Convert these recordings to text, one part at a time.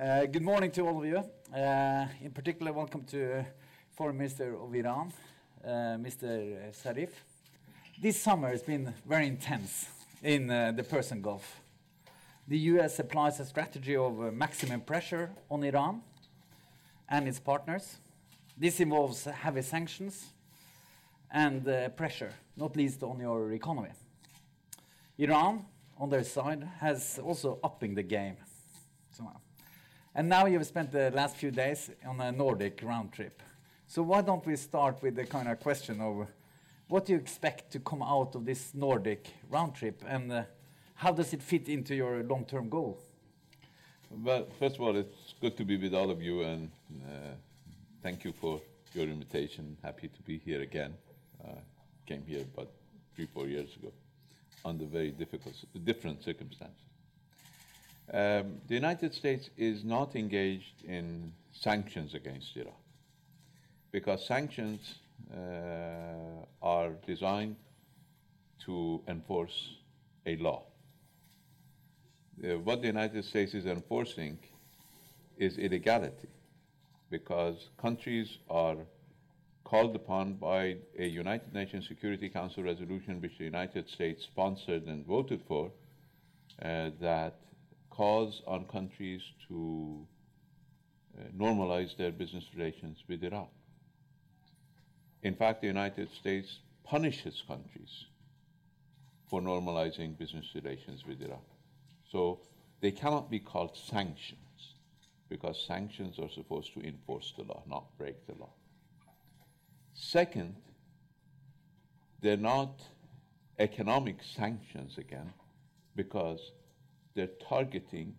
Uh, good morning to all of you. Uh, in particular, welcome to uh, Foreign Minister of Iran, uh, Mr. Zarif. This summer has been very intense in uh, the Persian Gulf. The US applies a strategy of maximum pressure on Iran and its partners. This involves heavy sanctions and pressure, not least on your economy. Iran, on their side, has also upping the game. And now you've spent the last few days on a Nordic round trip. So why don't we start with the kind of question of what do you expect to come out of this Nordic round trip, and uh, how does it fit into your long-term goal? Well, first of all, it's good to be with all of you, and uh, thank you for your invitation. Happy to be here again. Uh, came here about three, four years ago under very difficult, different circumstances. Um, the United States is not engaged in sanctions against Iran because sanctions uh, are designed to enforce a law. Uh, what the United States is enforcing is illegality because countries are called upon by a United Nations Security Council resolution, which the United States sponsored and voted for, uh, that calls on countries to uh, normalize their business relations with Iran. In fact, the United States punishes countries for normalizing business relations with Iran. So they cannot be called sanctions because sanctions are supposed to enforce the law, not break the law. Second, they're not economic sanctions again because they're targeting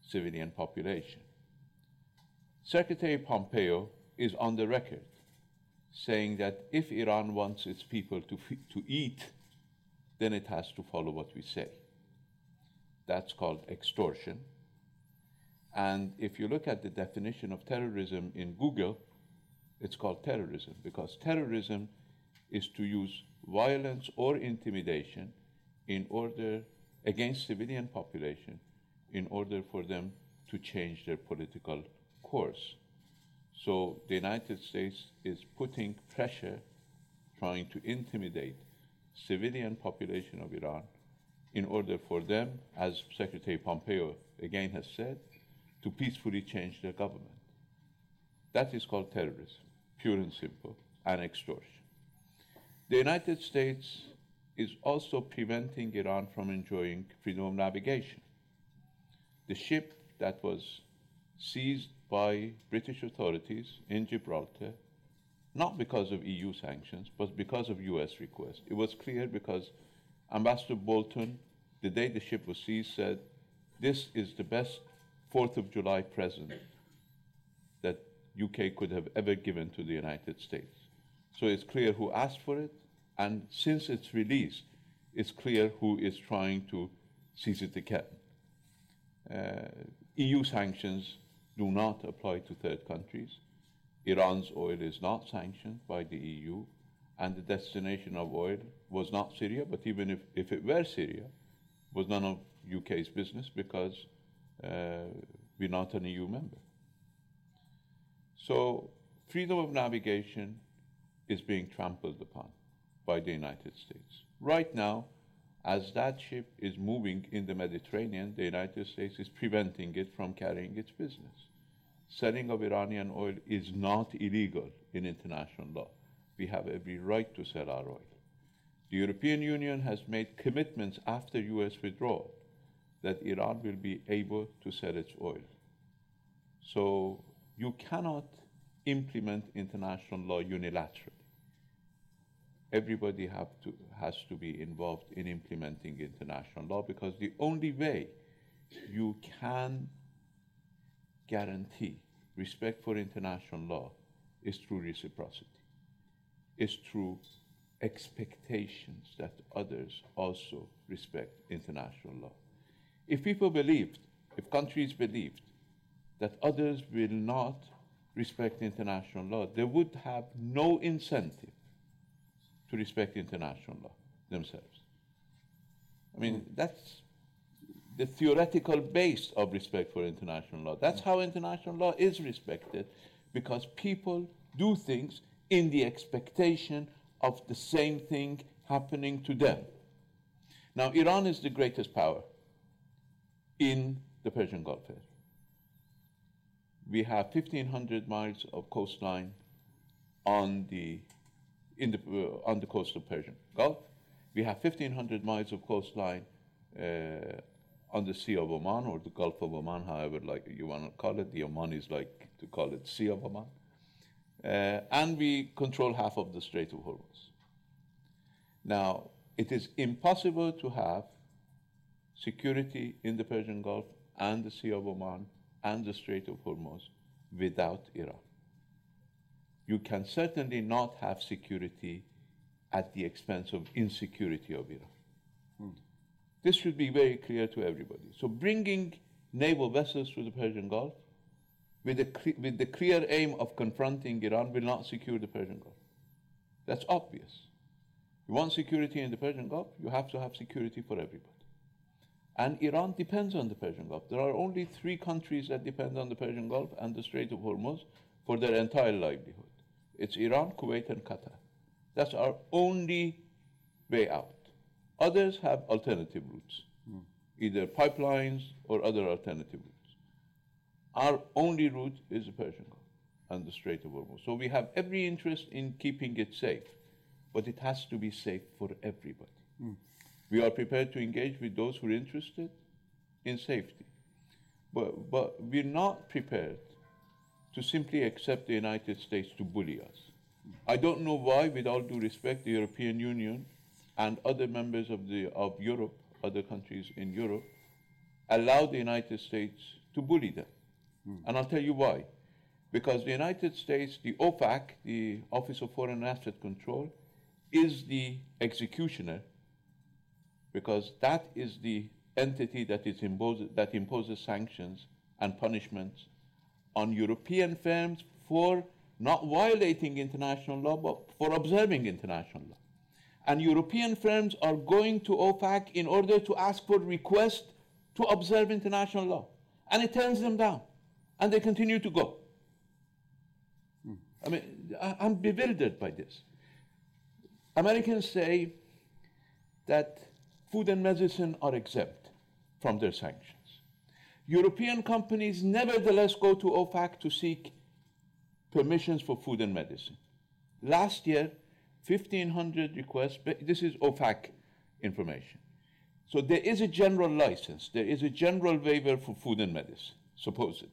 civilian population. Secretary Pompeo is on the record saying that if Iran wants its people to, to eat, then it has to follow what we say. That's called extortion. And if you look at the definition of terrorism in Google, it's called terrorism because terrorism is to use violence or intimidation in order against civilian population in order for them to change their political course. So the United States is putting pressure, trying to intimidate civilian population of Iran in order for them, as Secretary Pompeo again has said, to peacefully change their government. That is called terrorism, pure and simple, and extortion. The United States is also preventing Iran from enjoying freedom of navigation. The ship that was seized by British authorities in Gibraltar, not because of EU sanctions, but because of US request. It was clear because Ambassador Bolton, the day the ship was seized, said, This is the best 4th of July present that UK could have ever given to the United States. So it's clear who asked for it, and since its release, it's clear who is trying to seize it again. Uh, EU sanctions do not apply to third countries. Iran's oil is not sanctioned by the EU, and the destination of oil was not Syria, but even if, if it were Syria, was none of UK's business because uh, we're not an EU member. So freedom of navigation is being trampled upon by the United States. Right now, as that ship is moving in the Mediterranean, the United States is preventing it from carrying its business. Selling of Iranian oil is not illegal in international law. We have every right to sell our oil. The European Union has made commitments after US withdrawal that Iran will be able to sell its oil. So you cannot implement international law unilaterally everybody have to, has to be involved in implementing international law because the only way you can guarantee respect for international law is through reciprocity, is through expectations that others also respect international law. If people believed, if countries believed that others will not respect international law, they would have no incentive to respect international law themselves. I mean, mm. that's the theoretical base of respect for international law. That's mm. how international law is respected, because people do things in the expectation of the same thing happening to them. Now, Iran is the greatest power in the Persian Gulf area. We have 1,500 miles of coastline on the, in the, uh, on the coast of Persian Gulf. We have 1,500 miles of coastline uh, on the Sea of Oman or the Gulf of Oman, however like you want to call it. The Omanis like to call it Sea of Oman. Uh, and we control half of the Strait of Hormuz. Now, it is impossible to have security in the Persian Gulf and the Sea of Oman and the Strait of Hormuz without Iran. You can certainly not have security at the expense of insecurity of Iran. Hmm. This should be very clear to everybody. So, bringing naval vessels to the Persian Gulf with the, with the clear aim of confronting Iran will not secure the Persian Gulf. That's obvious. You want security in the Persian Gulf, you have to have security for everybody. And Iran depends on the Persian Gulf. There are only three countries that depend on the Persian Gulf and the Strait of Hormuz for their entire livelihood. It's Iran, Kuwait, and Qatar. That's our only way out. Others have alternative routes, mm. either pipelines or other alternative routes. Our only route is the Persian Gulf and the Strait of Hormuz. So we have every interest in keeping it safe, but it has to be safe for everybody. Mm. We are prepared to engage with those who are interested in safety. But, but we're not prepared to simply accept the United States to bully us. I don't know why, with all due respect, the European Union and other members of, the, of Europe, other countries in Europe, allow the United States to bully them. Mm. And I'll tell you why. Because the United States, the OFAC, the Office of Foreign Asset Control, is the executioner because that is the entity that, is imposes, that imposes sanctions and punishments on European firms for not violating international law, but for observing international law. And European firms are going to OFAC in order to ask for requests to observe international law. And it turns them down. And they continue to go. I mean, I'm bewildered by this. Americans say that food and medicine are exempt from their sanctions. European companies nevertheless go to OFAC to seek permissions for food and medicine. Last year, 1,500 requests, this is OFAC information. So there is a general license, there is a general waiver for food and medicine, supposedly.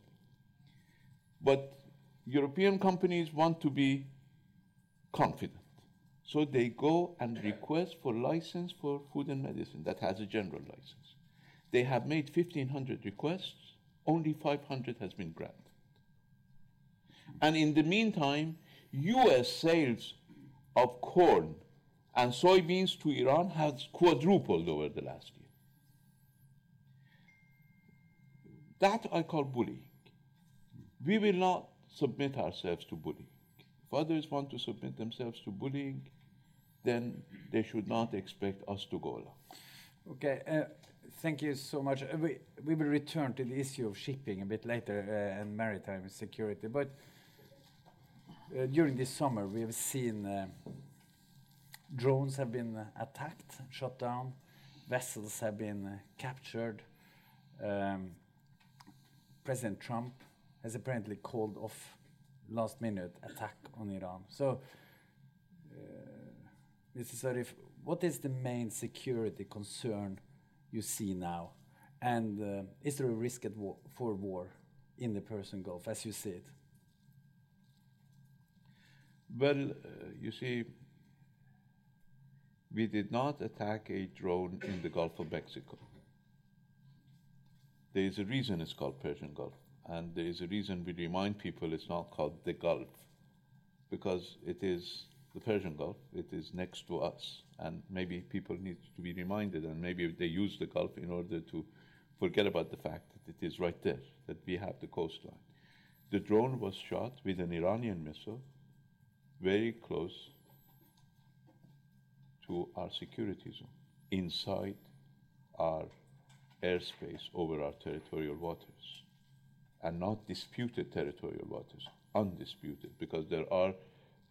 But European companies want to be confident. So they go and request for license for food and medicine that has a general license. They have made 1,500 requests, only 500 has been granted. And in the meantime, US sales of corn and soybeans to Iran has quadrupled over the last year. That I call bullying. We will not submit ourselves to bullying. If others want to submit themselves to bullying, then they should not expect us to go along. Okay, uh, thank you so much. Uh, we, will return to the issue of shipping a bit later uh, and maritime security. But uh, during this summer, we have seen drones have been attacked, shot down, vessels have been captured. Um, President Trump has apparently called off last minute attack on Iran. So, uh, Mr. Zarif, what is the main security concern you see now? And uh, is there a risk war for war in the Persian Gulf as you see it? Well, uh, you see, we did not attack a drone in the Gulf of Mexico. There is a reason it's called Persian Gulf, and there is a reason we remind people it's not called the Gulf, because it is the Persian Gulf, it is next to us, and maybe people need to be reminded, and maybe they use the Gulf in order to forget about the fact that it is right there, that we have the coastline. The drone was shot with an Iranian missile very close to our security zone, inside our airspace over our territorial waters and not disputed territorial waters, undisputed, because there are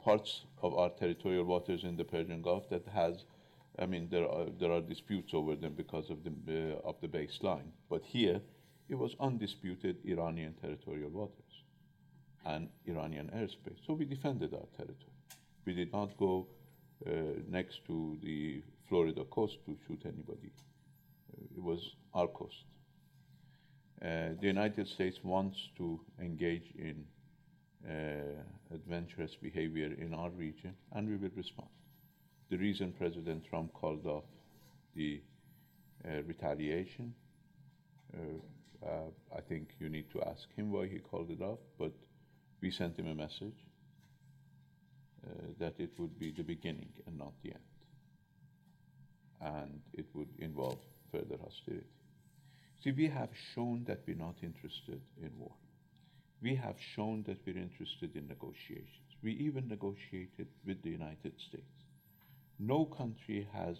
parts of our territorial waters in the Persian Gulf that has, I mean, there are, there are disputes over them because of the, uh, of the baseline. But here, it was undisputed Iranian territorial waters and Iranian airspace. So we defended our territory. We did not go uh, next to the Florida coast to shoot anybody. Uh, it was our coast. Uh, the United States wants to engage in adventurous behavior in our region, and we will respond. The reason President Trump called off the uh, retaliation, uh, I think you need to ask him why he called it off, but we sent him a message that it would be the beginning and not the end and it would involve further hostility. See, we have shown that we're not interested in war. We have shown that we're interested in negotiations. We even negotiated with the United States. No country has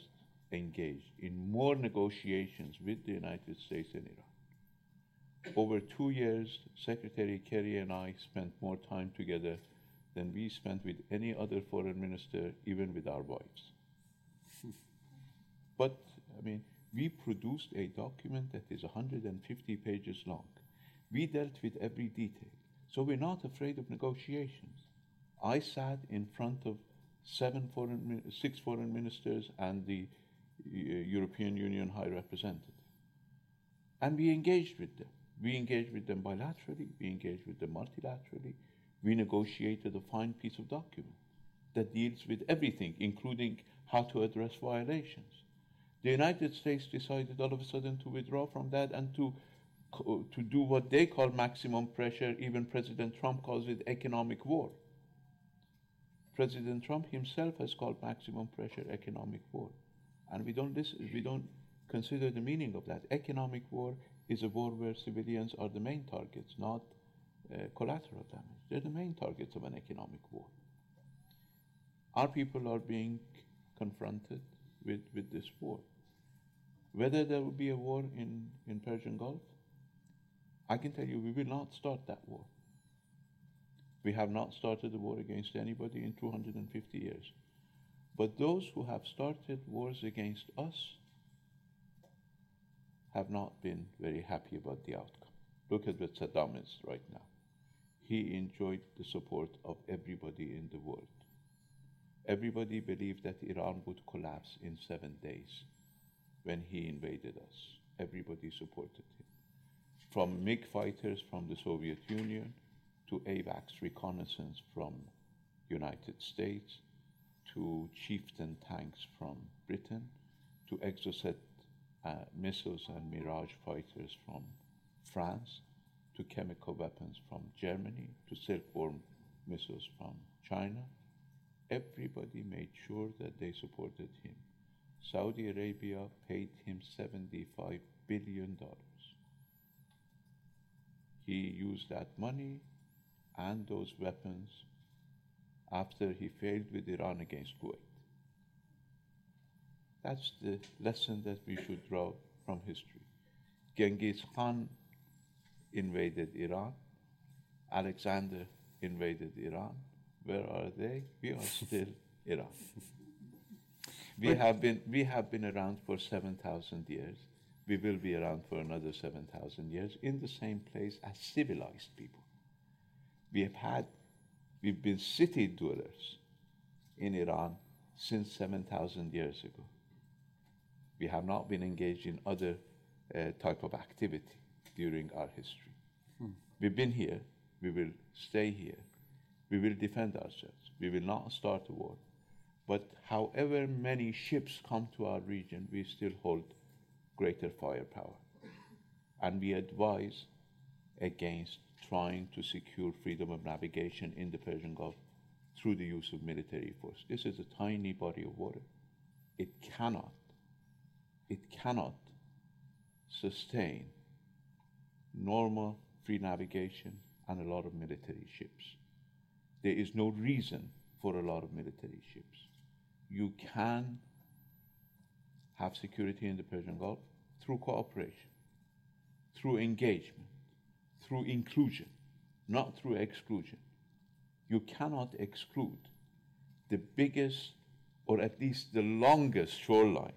engaged in more negotiations with the United States than Iran. Over two years, Secretary Kerry and I spent more time together than we spent with any other foreign minister, even with our wives. But, I mean, we produced a document that is 150 pages long. We dealt with every detail. So we're not afraid of negotiations. I sat in front of seven foreign, six foreign ministers and the uh, European Union High Representative. And we engaged with them. We engaged with them bilaterally, we engaged with them multilaterally. We negotiated a fine piece of document that deals with everything, including how to address violations. The United States decided all of a sudden to withdraw from that and to to do what they call maximum pressure. Even President Trump calls it economic war. President Trump himself has called maximum pressure economic war, and we don't listen, we don't consider the meaning of that. Economic war is a war where civilians are the main targets, not uh, collateral damage. They're the main targets of an economic war. Our people are being confronted with, with this war. Whether there will be a war in, in Persian Gulf, I can tell you we will not start that war. We have not started a war against anybody in 250 years. But those who have started wars against us have not been very happy about the outcome. Look at what Saddam is right now. He enjoyed the support of everybody in the world. Everybody believed that Iran would collapse in seven days when he invaded us. Everybody supported him. From MiG fighters from the Soviet Union to AWACS reconnaissance from United States to Chieftain tanks from Britain to Exocet uh, missiles and Mirage fighters from France to chemical weapons from Germany to Silkworm missiles from China. Everybody made sure that they supported him. Saudi Arabia paid him $75 billion. He used that money and those weapons after he failed with Iran against Kuwait. That's the lesson that we should draw from history. Genghis Khan invaded Iran. Alexander invaded Iran. Where are they? We are still Iran. We have been we have been around for seven thousand years. We will be around for another seven thousand years in the same place as civilized people. We have had we've been city dwellers in Iran since seven thousand years ago. We have not been engaged in other uh, type of activity during our history. Hmm. We've been here. We will stay here. We will defend ourselves. We will not start a war. But however many ships come to our region, we still hold greater firepower. And we advise against trying to secure freedom of navigation in the Persian Gulf through the use of military force. This is a tiny body of water. It cannot, it cannot sustain normal free navigation and a lot of military ships. There is no reason for a lot of military ships you can have security in the Persian Gulf through cooperation. through engagement, through inclusion, not through exclusion. You cannot exclude the biggest, or at least the longest shoreline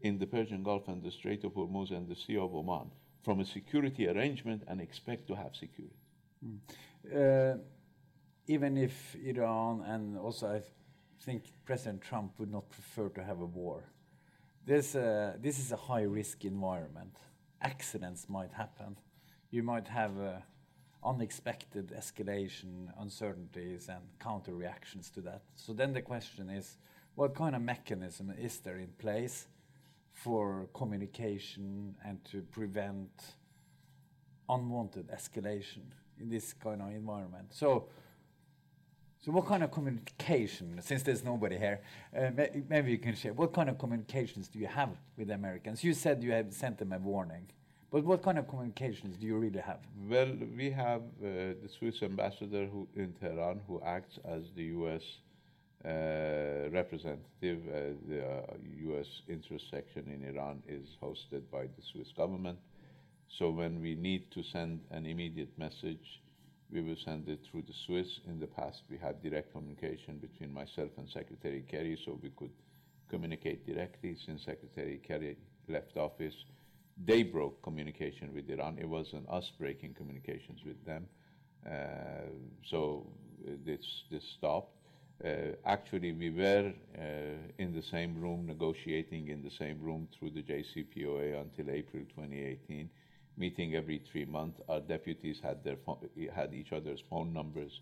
in the Persian Gulf and the Strait of Hormuz and the Sea of Oman from a security arrangement and expect to have security. Mm. Uh, even if Iran and also I think President Trump would not prefer to have a war, this, uh, this is a high risk environment. Accidents might happen. You might have uh, unexpected escalation, uncertainties, and counter reactions to that. So then the question is what kind of mechanism is there in place for communication and to prevent unwanted escalation in this kind of environment? So so what kind of communication, since there's nobody here, uh, maybe you can share, what kind of communications do you have with Americans? You said you have sent them a warning, but what kind of communications do you really have? Well, we have uh, the Swiss ambassador who, in Tehran who acts as the U.S. Uh, representative. Uh, the U.S. Uh, interest section in Iran is hosted by the Swiss government. So when we need to send an immediate message, we will send it through the Swiss. In the past, we had direct communication between myself and Secretary Kerry, so we could communicate directly. Since Secretary Kerry left office, they broke communication with Iran. It wasn't us breaking communications with them. Uh, so uh, this, this stopped. Uh, actually, we were uh, in the same room, negotiating in the same room through the JCPOA until April 2018 meeting every three months. Our deputies had their had each other's phone numbers,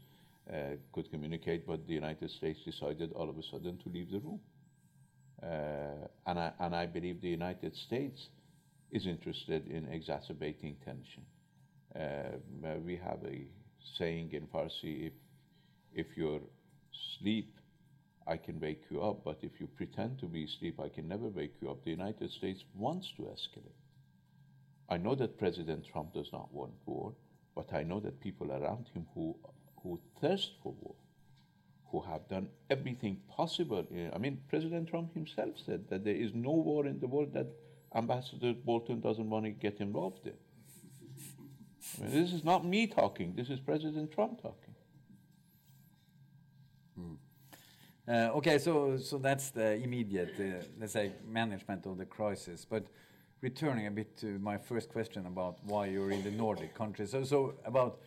uh, could communicate, but the United States decided all of a sudden to leave the room. Uh, and, I, and I believe the United States is interested in exacerbating tension. Uh, we have a saying in Farsi if, if you're asleep, I can wake you up, but if you pretend to be asleep, I can never wake you up. The United States wants to escalate. I know that President Trump does not want war, but I know that people around him who, who thirst for war, who have done everything possible. I mean, President Trump himself said that there is no war in the world that Ambassador Bolton doesn't want to get involved in. I mean, this is not me talking, this is President Trump talking. Hmm. Uh, okay, so, so that's the immediate, uh, let's say, management of the crisis. But returning a bit to my first question about why you're in the Nordic countries. So, so about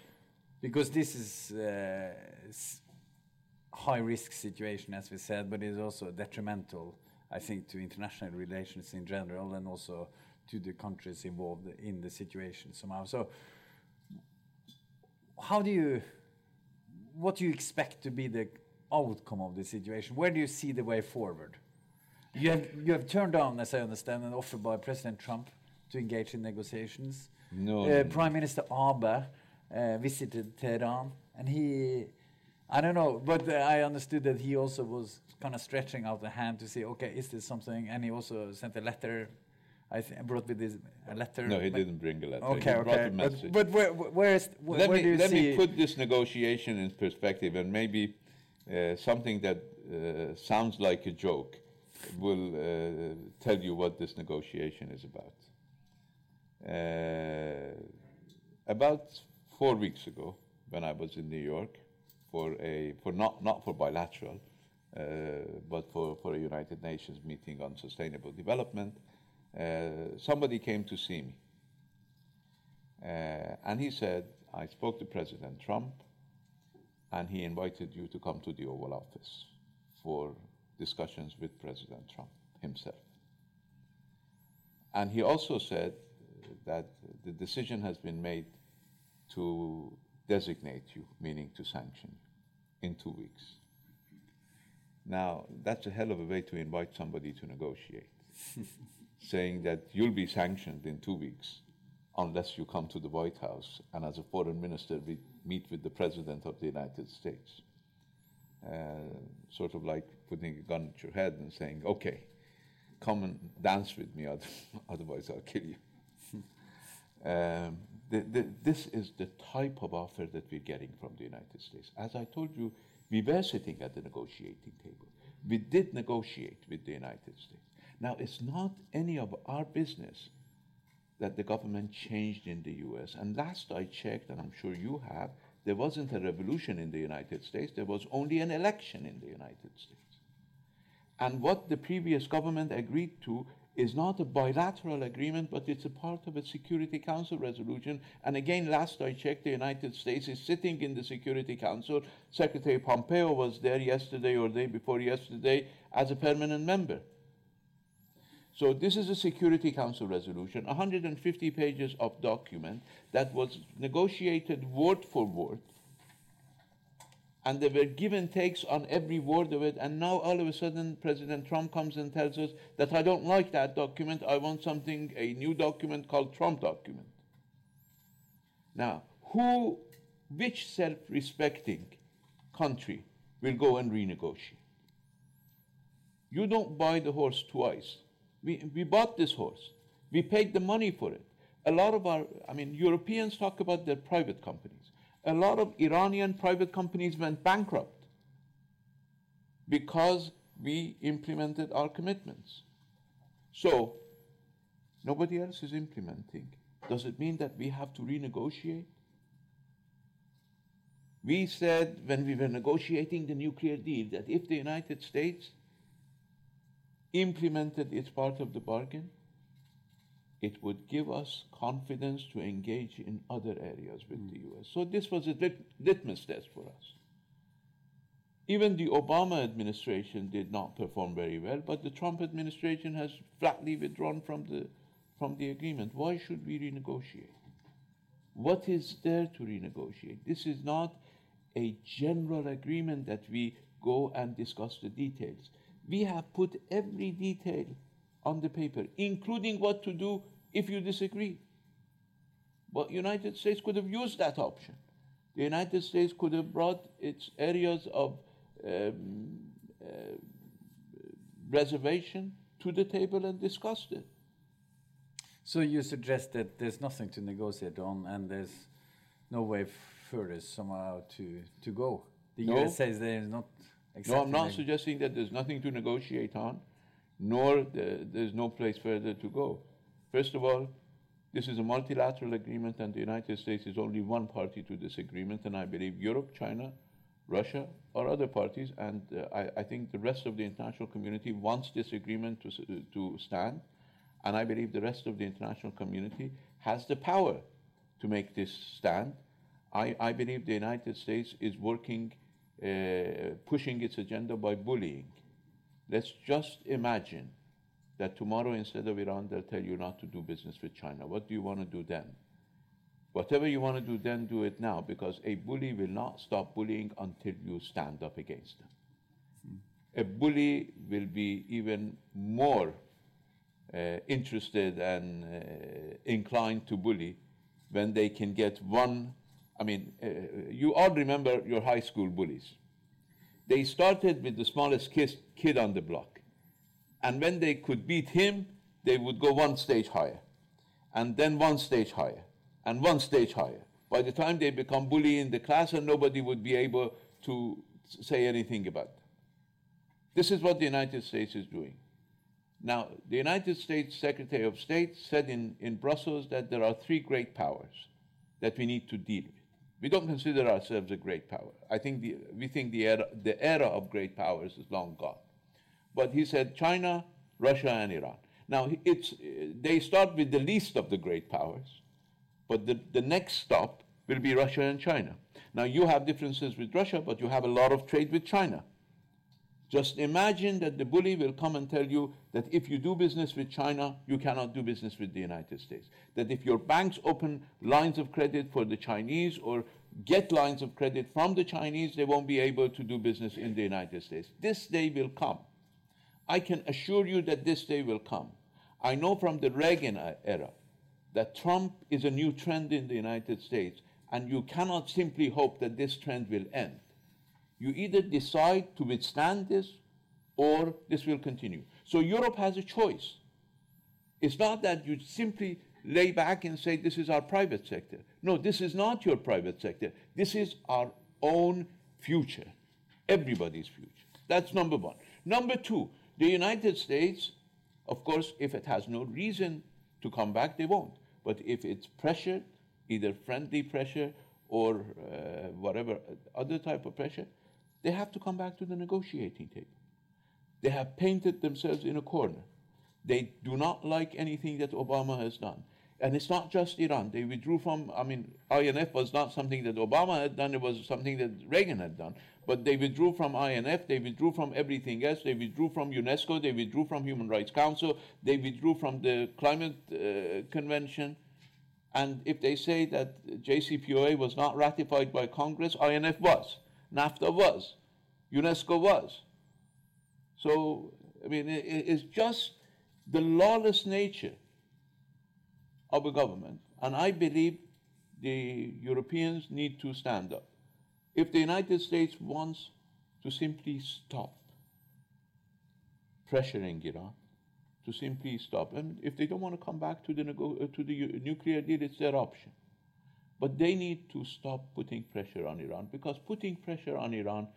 because this is a uh, high risk situation, as we said, but it's also detrimental, I think, to international relations in general and also to the countries involved in the situation somehow. So, how do you, what do you expect to be the outcome of the situation? Where do you see the way forward? You have, you have turned down, as I understand, an offer by President Trump to engage in negotiations. No. Uh, Prime Minister Abe uh, visited Tehran, and he, I don't know, but uh, I understood that he also was kind of stretching out a hand to say, okay, is this something? And he also sent a letter. I brought with this a letter. No, he didn't bring a letter. Okay, he okay. But, but, where, where is where, let where me, let me put this negotiation in perspective, and maybe uh, something that uh, sounds like a joke will uh, tell you what this negotiation is about. Uh, about four weeks ago, when I was in New York for a for not not for bilateral, uh, but for, for a United Nations meeting on sustainable development, uh, somebody came to see me, uh, and he said, "I spoke to President Trump, and he invited you to come to the Oval Office for discussions with President Trump himself. And he also said that the decision has been made to designate you, meaning to sanction you, in two weeks. Now, that's a hell of a way to invite somebody to negotiate, saying that you'll be sanctioned in two weeks unless you come to the White House and, as a foreign minister, we meet with the President of the United States. Uh, sort of like putting a gun at your head and saying, okay, come and dance with me, otherwise I'll kill you. um, the, the, this is the type of offer that we're getting from the United States. As I told you, we were sitting at the negotiating table. We did negotiate with the United States. Now, it's not any of our business that the government changed in the US. And last I checked, and I'm sure you have, there wasn't a revolution in the United States, there was only an election in the United States. And what the previous government agreed to is not a bilateral agreement, but it's a part of a Security Council resolution. And again, last I checked, the United States is sitting in the Security Council. Secretary Pompeo was there yesterday or day before yesterday as a permanent member. So this is a Security Council resolution, 150 pages of document that was negotiated word for word and there were give and takes on every word of it. And now all of a sudden, President Trump comes and tells us that I don't like that document. I want something, a new document called Trump document. Now, who, which self-respecting country will go and renegotiate? You don't buy the horse twice. We, we bought this horse. We paid the money for it. A lot of our, I mean, Europeans talk about their private companies a lot of Iranian private companies went bankrupt because we implemented our commitments. So, nobody else is implementing. Does it mean that we have to renegotiate? We said when we were negotiating the nuclear deal that if the United States implemented its part of the bargain, it would give us confidence to engage in other areas with the hmm. US. So this was a lit- litmus test for us. Even the Obama administration did not perform very well, but the Trump administration has flatly withdrawn from the, from the agreement. Why should we renegotiate? What is there to renegotiate? This is not a general agreement that we go and discuss the details. We have put every detail on the paper, including what to do if you disagree. But United States could have used that option. The United States could have brought its areas of um, uh, reservation to the table and discussed it. So you suggest that there's nothing to negotiate on, and there's no way further somehow to to go. The no. US says there is not. no, I'm not suggesting that there's nothing to negotiate on nor the, there's no place further to go. First of all, this is a multilateral agreement, and the United States is only one party to this agreement, and I believe Europe, China, Russia or other parties, and uh, I, I, think the rest of the international community wants this agreement to, to stand, and I believe the rest of the international community has the power to make this stand. I, I believe the United States is working, uh, pushing its agenda by bullying. Let's just imagine that tomorrow, instead of Iran, they'll tell you not to do business with China. What do you want to do then? Whatever you want to do then, do it now, because a bully will not stop bullying until you stand up against them. A bully will be even more uh, interested and uh, inclined to bully when they can get one. I mean, uh, you all remember your high school bullies. They started with the smallest kid on the block. And when they could beat him, they would go one stage higher, and then one stage higher, and one stage higher. By the time they become bully in the class, and nobody would be able to say anything about them. This is what the United States is doing. Now, the United States Secretary of State said in, in Brussels that there are three great powers that we need to deal with. We don't consider ourselves a great power. I think the, we think the era, the era of great powers is long gone. But he said China, Russia, and Iran. Now, it's, they start with the least of the great powers, but the, the next stop will be Russia and China. Now, you have differences with Russia, but you have a lot of trade with China. Just imagine that the bully will come and tell you that if you do business with China, you cannot do business with the United States. That if your banks open lines of credit for the Chinese or get lines of credit from the Chinese, they won't be able to do business in the United States. This day will come. I can assure you that this day will come. I know from the Reagan era that Trump is a new trend in the United States, and you cannot simply hope that this trend will end you either decide to withstand this or this will continue. So Europe has a choice. It's not that you simply lay back and say, this is our private sector. No, this is not your private sector. This is our own future, everybody's future. That's number one. Number two, the United States, of course, if it has no reason to come back, they won't. But if it's pressure, either friendly pressure or uh, whatever other type of pressure, they have to come back to the negotiating table. They have painted themselves in a corner. They do not like anything that Obama has done. And it's not just Iran. They withdrew from, I mean, INF was not something that Obama had done, it was something that Reagan had done. But they withdrew from INF, they withdrew from everything else, they withdrew from UNESCO, they withdrew from Human Rights Council, they withdrew from the Climate uh, Convention. And if they say that JCPOA was not ratified by Congress, INF was, NAFTA was, UNESCO was. So, I mean, it, it's just the lawless nature of a government. And I believe the Europeans need to stand up. If the United States wants to simply stop pressuring Iran, to simply stop, and if they don't want to come back to the, nego- uh, to the nuclear deal, it's their option. But they need to stop putting pressure on Iran because putting pressure on Iran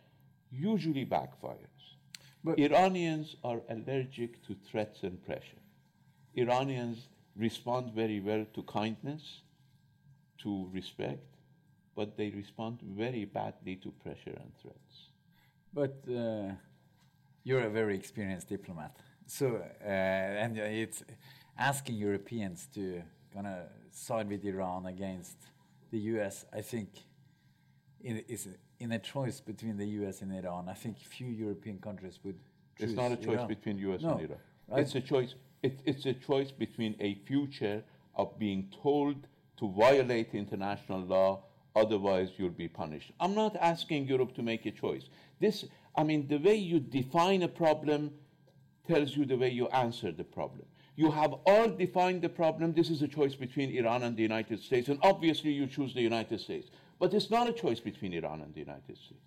usually backfires. But Iranians are allergic to threats and pressure. Iranians respond very well to kindness, to respect, but they respond very badly to pressure and threats. But uh, you're a very experienced diplomat, so uh, and it's asking Europeans to kind of side with Iran against the U.S. I think is in a choice between the U.S. and Iran. I think few European countries would. Choose It's not a choice Iran. between U.S. No. and Iran. It's a choice. It, it's a choice between a future of being told to violate international law, otherwise you'll be punished. I'm not asking Europe to make a choice. This, I mean, the way you define a problem tells you the way you answer the problem. You have all defined the problem. This is a choice between Iran and the United States, and obviously you choose the United States. But it's not a choice between Iran and the United States.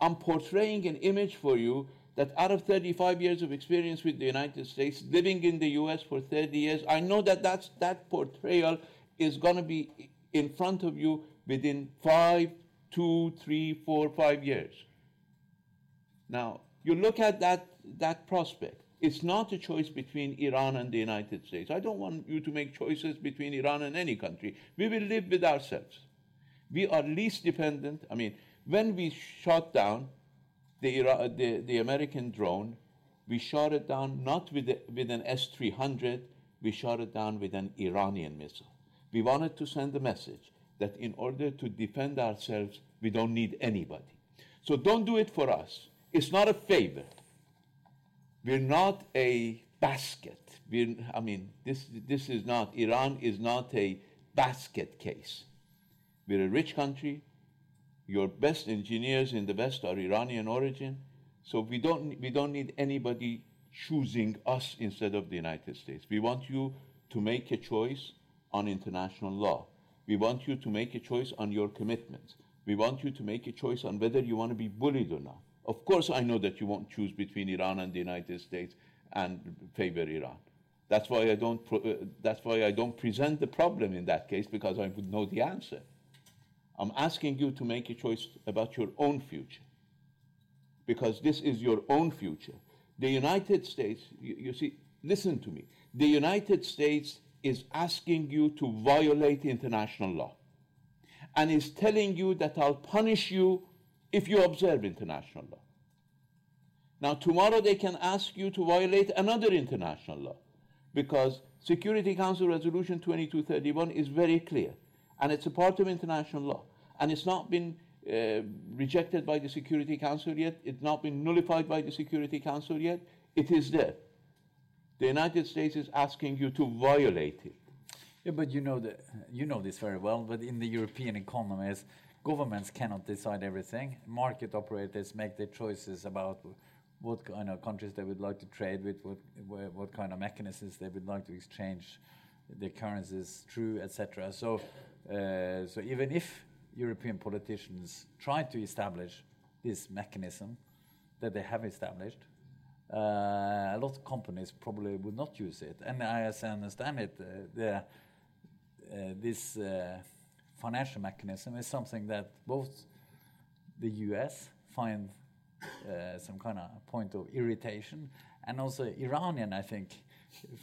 I'm portraying an image for you that out of 35 years of experience with the United States, living in the US for 30 years, I know that that's, that portrayal is going to be in front of you within five, two, three, four, five years. Now, you look at that, that prospect. It's not a choice between Iran and the United States. I don't want you to make choices between Iran and any country. We will live with ourselves. We are least dependent. I mean, when we shot down the, Ira- uh, the, the American drone, we shot it down not with, the, with an S 300, we shot it down with an Iranian missile. We wanted to send a message that in order to defend ourselves, we don't need anybody. So don't do it for us. It's not a favor. We're not a basket. We're, I mean, this, this is not, Iran is not a basket case. We're a rich country. Your best engineers in the West are Iranian origin. So we don't, we don't need anybody choosing us instead of the United States. We want you to make a choice on international law. We want you to make a choice on your commitments. We want you to make a choice on whether you want to be bullied or not. Of course, I know that you won't choose between Iran and the United States and favor Iran. That's why I don't. Uh, that's why I don't present the problem in that case because I would know the answer. I'm asking you to make a choice about your own future because this is your own future. The United States, you, you see, listen to me. The United States is asking you to violate international law and is telling you that I'll punish you if you observe international law. Now, tomorrow they can ask you to violate another international law because Security Council Resolution 2231 is very clear and it's a part of international law and it's not been uh, rejected by the Security Council yet, it's not been nullified by the Security Council yet, it is there. The United States is asking you to violate it. Yeah, but you know the, you know this very well. But in the European economies, governments cannot decide everything. Market operators make their choices about what kind of countries they would like to trade with, what what kind of mechanisms they would like to exchange their currencies through, etc. So, uh, so even if European politicians try to establish this mechanism that they have established, uh, a lot of companies probably would not use it. And as I understand it, uh, the, uh, this uh, financial mechanism is something that both the US find uh, some kind of point of irritation, and also Iranian, I think,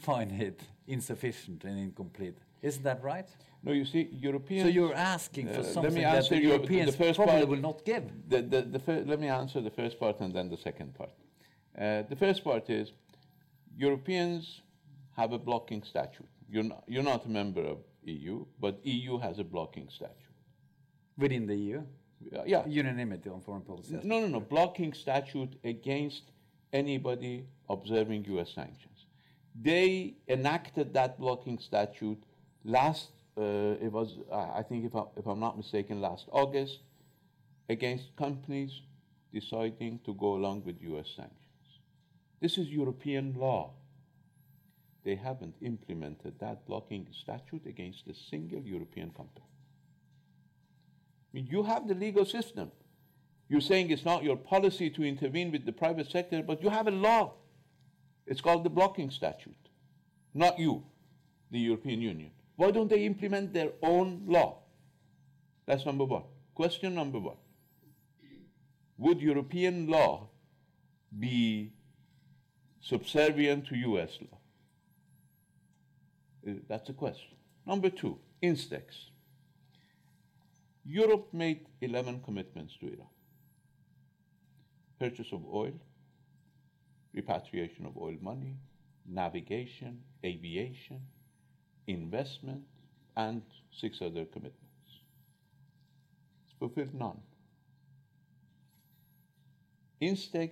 find it insufficient and incomplete. Isn't that right? No, you see, Europeans. So you're asking for Uh, let me something that the Europeans the first probably part. will not give. The, the, the fir- let me answer the first part and then the second part. Uh, the first part is Europeans have a blocking statute. You're not, you're not a member of EU, but EU has a blocking statute. Within the EU, Uh, yeah. unanimity on foreign policy. No, no, no. Blocking statute against anybody observing U.S. sanctions. They enacted that blocking statute last. Uh, it was, uh, I think, if, I, if I'm not mistaken, last August, against companies deciding to go along with U.S. sanctions. This is European law. They haven't implemented that blocking statute against a single European company. I mean, you have the legal system. You're saying it's not your policy to intervene with the private sector, but you have a law. It's called the blocking statute. Not you, the European Union. Why don't they implement their own law? That's number one. Question number one Would European law be subservient to US law? Uh, That's a question. Number two, Instex. Europe made 11 commitments to Iran purchase of oil, repatriation of oil money, navigation, aviation, investment, and six other commitments. It's fulfilled none. Instex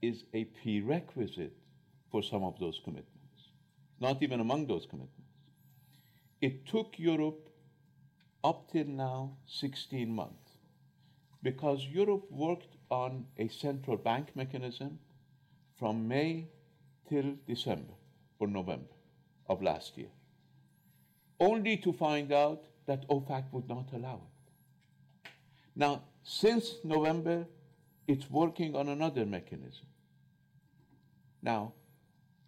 is a prerequisite for some of those commitments, not even among those commitments. It took Europe up till now 16 months because Europe worked on a central bank mechanism from May till December or November of last year, only to find out that OFAC would not allow it. Now, since November, it's working on another mechanism. Now,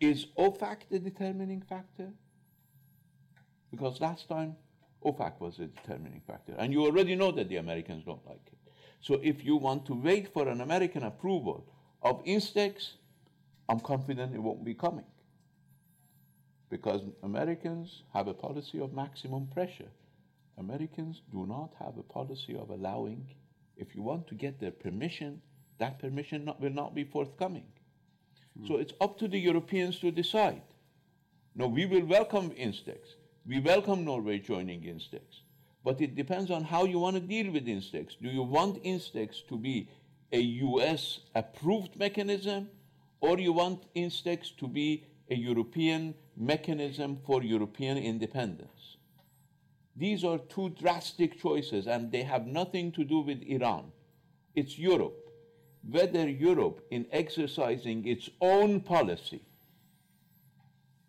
is OFAC the determining factor? Because last time, OFAC was a determining factor. And you already know that the Americans don't like it. So if you want to wait for an American approval of Instex, I'm confident it won't be coming. Because Americans have a policy of maximum pressure. Americans do not have a policy of allowing, if you want to get their permission, that permission not, will not be forthcoming. Hmm. So it's up to the Europeans to decide. No, we will welcome Instex. We welcome Norway joining Instex. But it depends on how you want to deal with Instex. Do you want Instex to be a US approved mechanism, or you want Instex to be a European mechanism for European independence? These are two drastic choices, and they have nothing to do with Iran. It's Europe. Whether Europe, in exercising its own policy,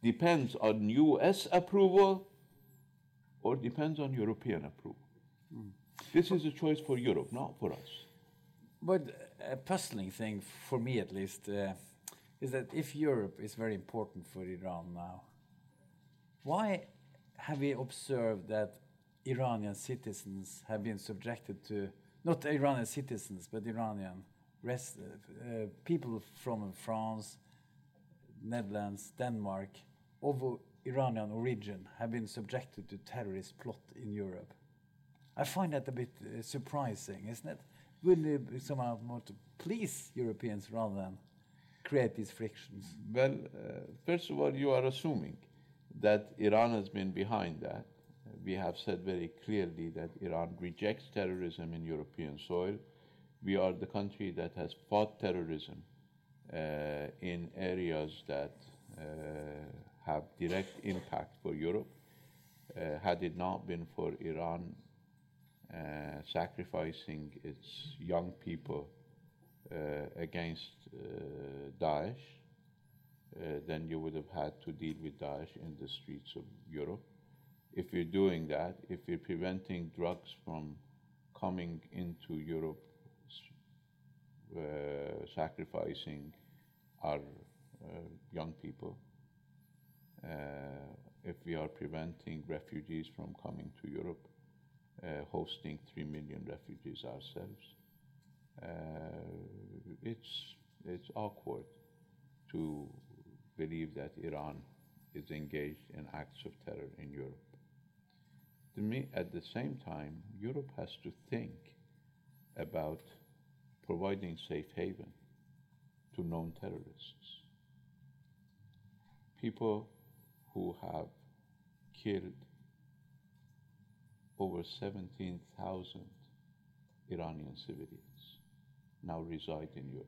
depends on US approval or depends on European approval. This is a choice for Europe, not for us. But a puzzling thing, for me at least, uh, is that if Europe is very important for Iran now, why have we observed that Iranian citizens have been subjected to, not Iranian citizens, but Iranian rest, uh, uh, people from France, Netherlands, Denmark, of Iranian origin have been subjected to terrorist plot in Europe? I find that a bit uh, surprising, isn't it? Would it be somehow more to please Europeans rather than create these frictions? Well, uh, first of all, you are assuming that Iran has been behind that. We have said very clearly that Iran rejects terrorism in European soil. We are the country that has fought terrorism uh, in areas that uh, have direct impact for Europe. Uh, had it not been for Iran uh, sacrificing its young people uh, against uh, Daesh, uh, then you would have had to deal with Daesh in the streets of Europe. If you're doing that, if you're preventing drugs from coming into Europe, uh, sacrificing our young people, if we are preventing refugees from coming to Europe, uh, hosting 3 million refugees ourselves, uh, it's, it's awkward to believe that Iran is engaged in acts of terror in Europe. To me, at the same time, Europe has to think about providing safe haven to known terrorists. People who have killed over 17,000 Iranian civilians now reside in Europe.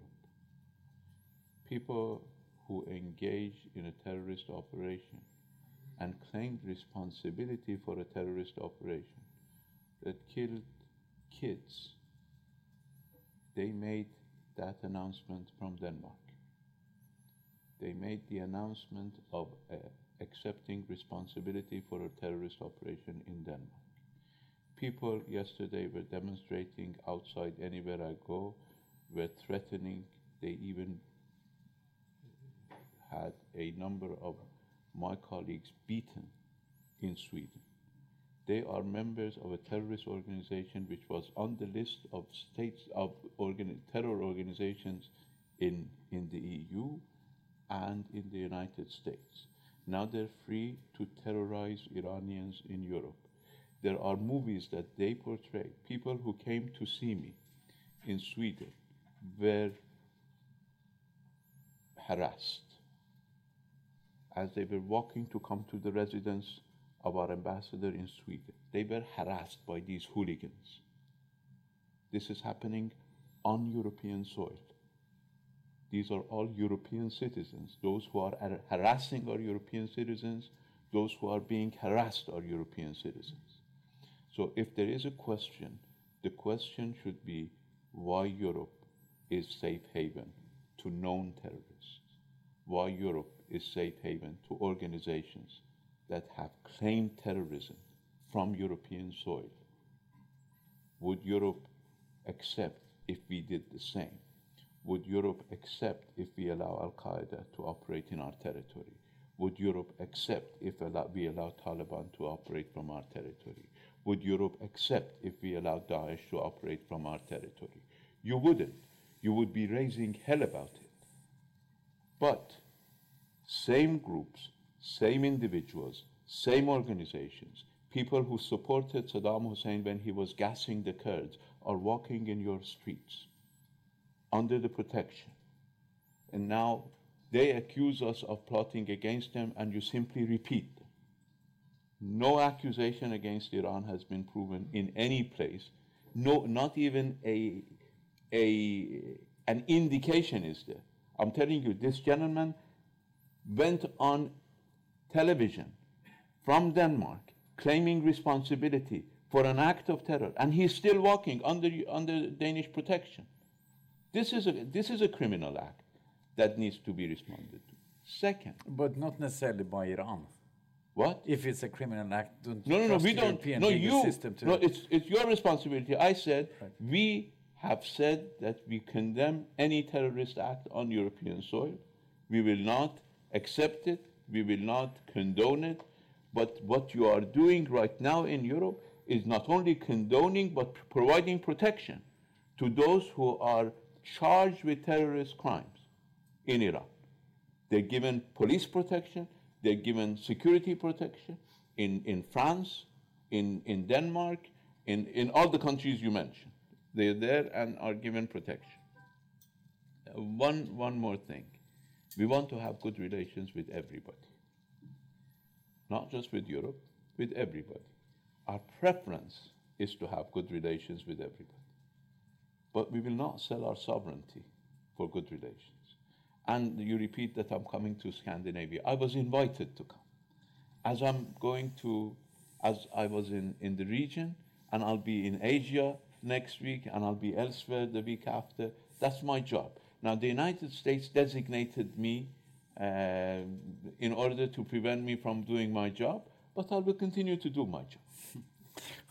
People who engage in a terrorist operation and claimed responsibility for a terrorist operation that killed kids, they made that announcement from Denmark. They made the announcement of uh, accepting responsibility for a terrorist operation in Denmark. People yesterday were demonstrating outside anywhere I go, were threatening, they even had a number of my colleagues beaten in Sweden. They are members of a terrorist organization which was on the list of states of organi- terror organizations in, in the EU and in the United States. Now they're free to terrorize Iranians in Europe. There are movies that they portray. People who came to see me in Sweden were harassed as they were walking to come to the residence of our ambassador in Sweden. They were harassed by these hooligans. This is happening on European soil. These are all European citizens. Those who are har- harassing are European citizens. Those who are being harassed are European citizens. So if there is a question, the question should be why Europe is safe haven to known terrorists. Why Europe is safe haven to organizations that have claimed terrorism from European soil. Would Europe accept if we did the same? Would Europe accept if we allow Al Qaeda to operate in our territory? Would Europe accept if we allow Taliban to operate from our territory? Would Europe accept if we allow Daesh to operate from our territory? You wouldn't. You would be raising hell about it. But same groups, same individuals, same organizations, people who supported Saddam Hussein when he was gassing the Kurds are walking in your streets under the protection. And now they accuse us of plotting against them, and you simply repeat. No accusation against Iran has been proven in any place. No, not even a, a, an indication is there. I'm telling you, this gentleman went on television from Denmark claiming responsibility for an act of terror, and he's still walking under, under Danish protection. This is, a, this is a criminal act that needs to be responded to. Second, But not necessarily by Iran. what? If it's a criminal act, don't No, no, no, we don't. European No, you. system to No, it's, it's your responsibility. I said, Right. we have said that we condemn any terrorist act on European soil. We will not accept it. We will not condone it. But what you are doing right now in Europe is not only condoning, but providing protection to those who are charged with terrorist crimes in Iran. They're given police protection, they're given security protection in, in France, in, in Denmark, in, in all the countries you mentioned. They're there and are given protection. Uh, one, one more thing. We want to have good relations with everybody, not just with Europe, with everybody. Our preference is to have good relations with everybody. But we will not sell our sovereignty for good relations. And you repeat that I'm coming to Scandinavia. I was invited to come. As I'm going to, as I was in, in the region, and I'll be in Asia next week, and I'll be elsewhere the week after, that's my job. Now, the United States designated me uh, in order to prevent me from doing my job, but I will continue to do my job.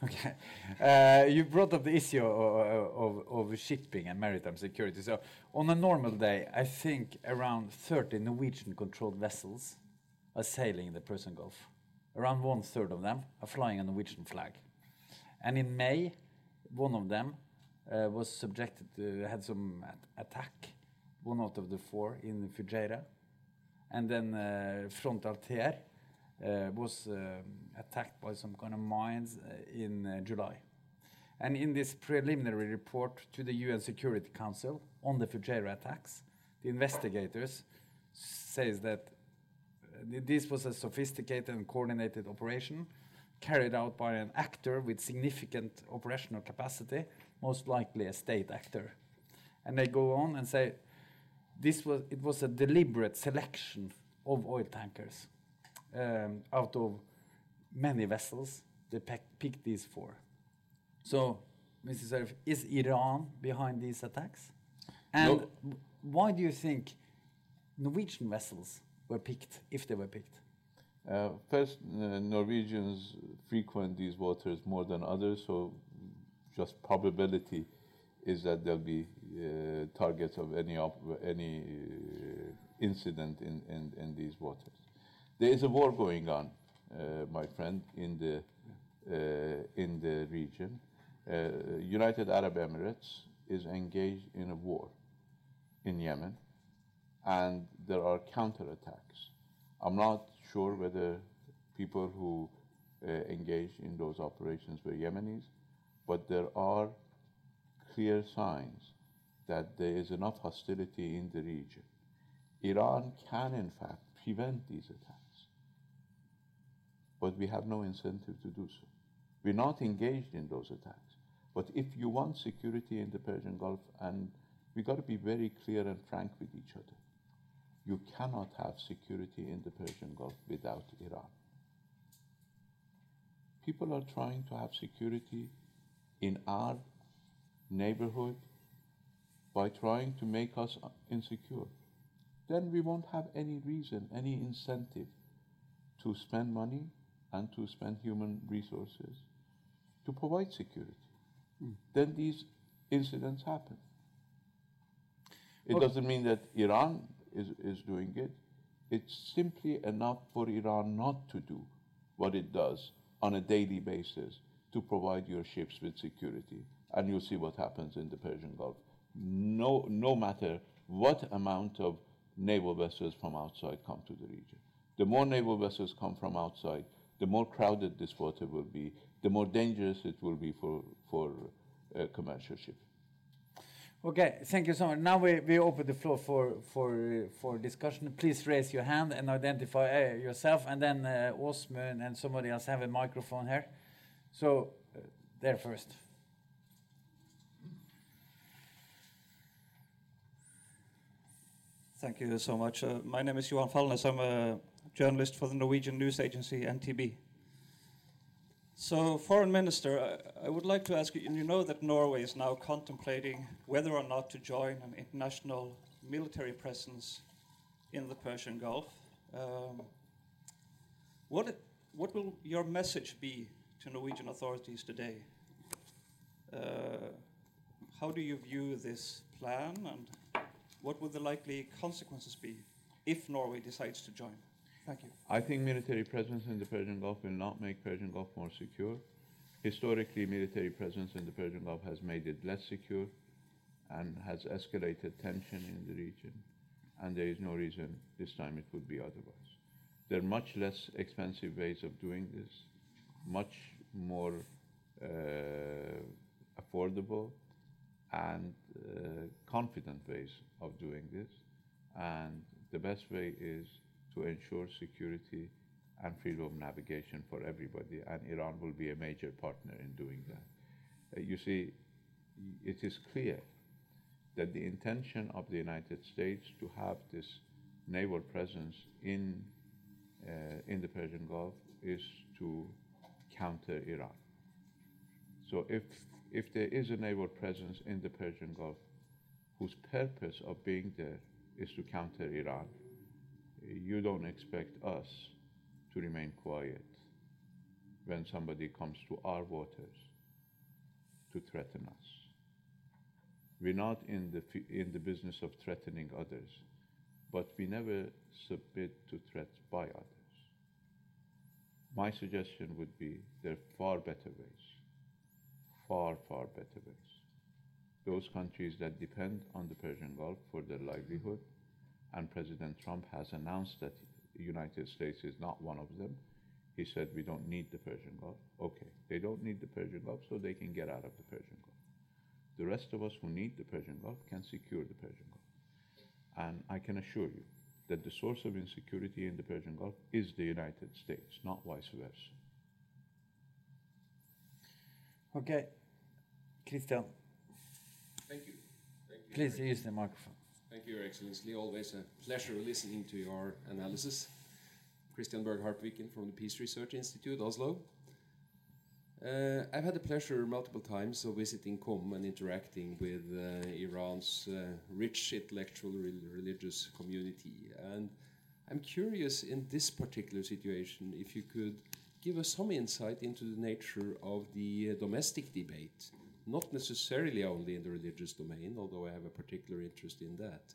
Okay. Uh, you brought up the issue of, of, of shipping and maritime security. So, on a normal day, I think around 30 Norwegian controlled vessels are sailing in the Persian Gulf. Around one third of them are flying a Norwegian flag. And in May, one of them uh, was subjected to, had some at- attack, one out of the four in Fujairah. And then uh, Front Altair was um, attacked by some kind of mines uh, in July. And in this preliminary report to the UN Security Council on the Fujairah attacks, the investigators says that this was a sophisticated and coordinated operation carried out by an actor with significant operational capacity, most likely a state actor. And they go on and say this was it was a deliberate selection of oil tankers um, out of many vessels. They picked these four. So, Mr. Zarif, is Iran behind these attacks? And no. why do you think Norwegian vessels were picked, if they were picked? Uh, first, uh, Norwegians frequent these waters more than others, so just probability is that there'll be uh, targets of any any uh, incident in, in, in, these waters. There is a war going on, uh, my friend, in the uh, in the region. United Arab Emirates is engaged in a war in Yemen, and there are counterattacks. I'm not sure whether people who uh, engaged in those operations were Yemenis, but there are clear signs that there is enough hostility in the region. Iran can, in fact, prevent these attacks, but we have no incentive to do so. We're not engaged in those attacks. But if you want security in the Persian Gulf, and we've got to be very clear and frank with each other, you cannot have security in the Persian Gulf without Iran. People are trying to have security in our neighborhood by trying to make us insecure. Then we won't have any reason, any incentive to spend money and to spend human resources to provide security. Mm. Then these incidents happen. It okay. doesn't mean that Iran is, is doing it. It's simply enough for Iran not to do what it does on a daily basis to provide your ships with security. And you'll see what happens in the Persian Gulf. No, no matter what amount of naval vessels from outside come to the region. The more naval vessels come from outside, the more crowded this water will be, the more dangerous it will be for, for uh, commercial shipping. Okay, thank you so much. Now we, we open the floor for, for, for discussion. Please raise your hand and identify uh, yourself, and then uh, Osmund and somebody else have a microphone here. So, uh, there first. Thank you so much. Uh, my name is Johan Falnes. I'm a journalist for the Norwegian news agency NTB. So, Foreign Minister, I, would like to ask you you know that Norway is now contemplating whether or not to join an international military presence in the Persian Gulf. Um, what, what will your message be to Norwegian authorities today? Uh, how do you view this plan, and what would the likely consequences be if Norway decides to join? Thank you. I think military presence in the Persian Gulf will not make Persian Gulf more secure. Historically, military presence in the Persian Gulf has made it less secure and has escalated tension in the region. And there is no reason this time it would be otherwise. There are much less expensive ways of doing this, much more uh, affordable and uh, confident ways of doing this. And the best way is to ensure security and freedom of navigation for everybody, and Iran will be a major partner in doing that. Uh, you see, it is clear that the intention of the United States to have this naval presence in, uh, in the Persian Gulf is to counter Iran. So if, if there is a naval presence in the Persian Gulf whose purpose of being there is to counter Iran, you don't expect us to remain quiet when somebody comes to our waters to threaten us. We're not in the, in the business of threatening others, but we never submit to threats by others. My suggestion would be there are far better ways, far, far better ways. Those countries that depend on the Persian Gulf for their livelihood and President Trump has announced that the United States is not one of them. He said, We don't need the Persian Gulf. Okay, they don't need the Persian Gulf, so they can get out of the Persian Gulf. The rest of us who need the Persian Gulf can secure the Persian Gulf. And I can assure you that the source of insecurity in the Persian Gulf is the United States, not vice versa. Okay, Christian, Thank you. Thank you. please use the microphone. Thank you, Your Excellency. Always a pleasure listening to your analysis. Christian Berg Harpviken from the Peace Research Institute, Oslo. Uh, I've had the pleasure multiple times of visiting Qom and interacting with uh, Iran's uh, rich intellectual re- religious community. And I'm curious in this particular situation if you could give us some insight into the nature of the uh, domestic debate, not necessarily only in the religious domain, although I have a particular interest in that,